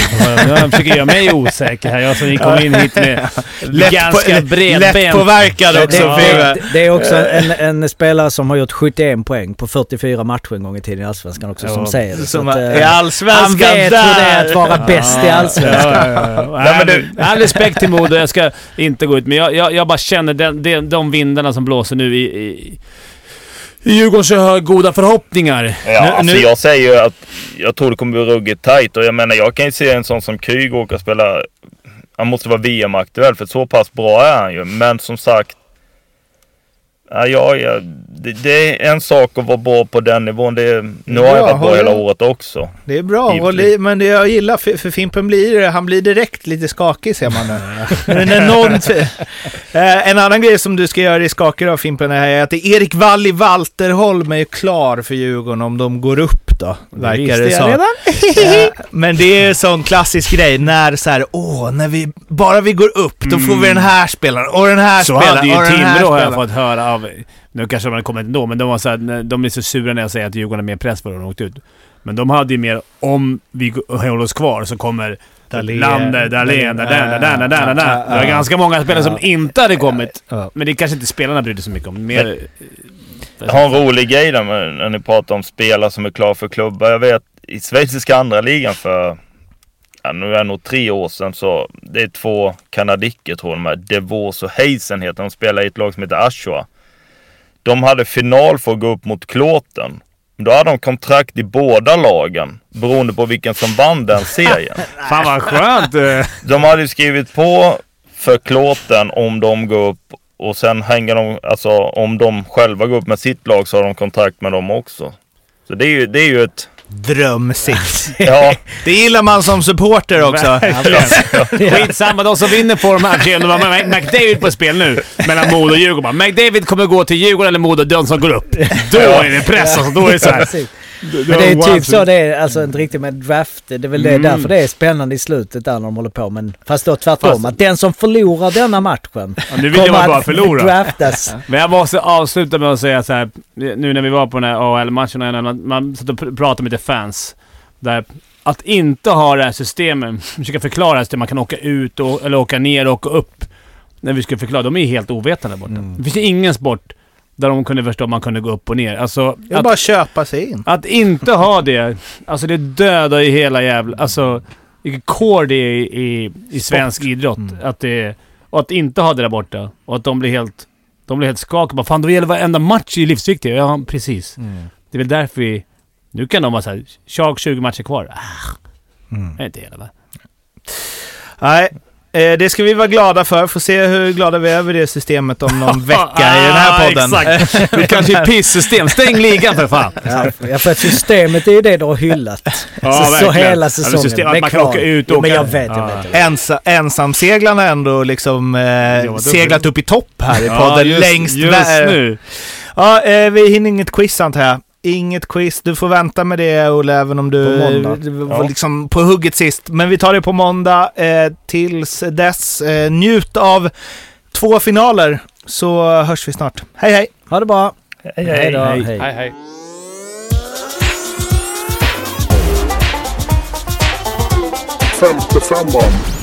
Han försöker göra mig osäker här. Jag som kom in hit med ganska bredbent. Lättpåverkad Det, också. det, det, det är också en, en spelare som har gjort 71 poäng på 44 matcher en gång i tiden i Allsvenskan också, som Ja. säger det. Som att, eh, i han allsvenskan vet hur det är att där. vara bäst i Allsvenskan. Ja, ja, ja. Nej, men Nej, du- All respekt till Modo. Jag ska inte gå ut, men jag, jag, jag bara känner den, den, de vindarna som blåser nu i, i Djurgården så har goda förhoppningar. Ja, Nu- alltså nu- jag säger ju att jag tror det kommer bli ruggigt tajt och jag menar jag kan ju se en sån som Kryg åka spela. Han måste vara VM-aktuell för så pass bra är han ju. Men som sagt. Ja, ja, det, det är en sak att vara bra på den nivån. Det nu har jag Ja, varit bra hela året också. Det är bra, li- men det jag gillar, för, för Fimpen blir, han blir direkt lite skakig ser man nu. När någon, eh, en annan grej som du ska göra i skakig av Fimpen är att Erik Walli Walterholm är klar för Djurgården om de går upp då, verkar det som. redan. Men det är en sån klassisk grej när så här, åh, när vi, bara vi går upp, då får vi den här spelaren och den här Så spelaren hade ju och Timrå har jag fått höra av... Nu kanske de hade kommit ändå, men de var så här, de är så sura när jag säger att Djurgården har mer press för dem de åkte ut. Men de hade ju mer, om vi håller oss kvar så kommer. Lander, Dahlén, Dahlén, Dahlén. Ja, Det var ganska många spelare som inte hade kommit. Men det kanske inte spelarna brydde sig så mycket om. Mer... Jag har en rolig grej där med, när ni pratar om spelare som är klara för klubbar. Jag vet i schweiziska andra ligan för, ja, nu är det nog tre år sedan så, det är två kanadicker tror jag de är. Devos och Heisen heter de. spelar i ett lag som heter Ashua. De hade final för att gå upp mot Klåten. Då hade de kontrakt i båda lagen beroende på vilken som vann den serien. Fan vad skönt! eh. De hade ju skrivit på för Klåten om de går upp och sen hänger de, alltså om de själva går upp med sitt lag så har de kontrakt med dem också. Så det är ju, det är ju ett, Drömsits. ja, Det gillar man som supporter också. Skitsamma, de som vinner får de här. De har McDavid på spel nu. Mellan Modo och Djurgården. Bara, McDavid kommer gå till Djurgården eller Modo, den som går upp. Då är det press alltså. Då är det så här. Precis. Men det är typ så det är, alltså inte riktigt med draft. Det är väl det, Mm. därför det är spännande i slutet där när de håller på. Men fast då tvärtom. Fast- att den som förlorar denna matchen Ja, nu vill jag kommer bara att förlora. draftas. Men jag måste avsluta med att säga så här. Nu när vi var på den här AHL-matchen, och man, man satt och pr- pratade med lite fans. Där att inte ha det här systemet, försöka förklara att man kan åka ut och, eller åka ner och åka upp. När vi skulle förklara, de är helt ovetande borta. Det finns ju ingen sport där de kunde förstå att man kunde gå upp och ner. Alltså, Det är att, bara att köpa sig in. att inte ha det, alltså det dödar ju hela jävla... Alltså, vilket core det är i, i, i svensk idrott. Att det, och att inte ha det där borta. Och att de blir helt... De blir helt skakade. Bara, Fan, då gäller varenda match i livsviktig. Ja, precis. Det är väl därför vi... Nu kan de vara såhär, tjag 20 matcher kvar. Ah, det är inte hela va? Nej, det ska vi vara glada för. Får se hur glada vi är över det systemet om någon vecka i den här podden. Exakt. Det kanske är pissystem. Stäng ligan för fan! Ja, för att systemet är ju det du har hyllat. Ja, så, så verkligen. hela Ja, säsongen. system- att man kan åka ut och jo, men åka- jag vet, jag Ja. vet. Ensa, ensamseglarna ändå liksom eh, seglat upp i topp här i Ja, podden. just, längst just nu. Ja, eh, vi hinner inget quiz antar jag. Inget quiz. Du får vänta med det Olle, även om du På var liksom på hugget sist. Men vi tar det på måndag. Eh, tills dess, eh, njut av två finaler så hörs vi snart. Hej hej! Ha det bra. hej, Hej hej. då. Hej. Hej. Hej, hej. Femte femman.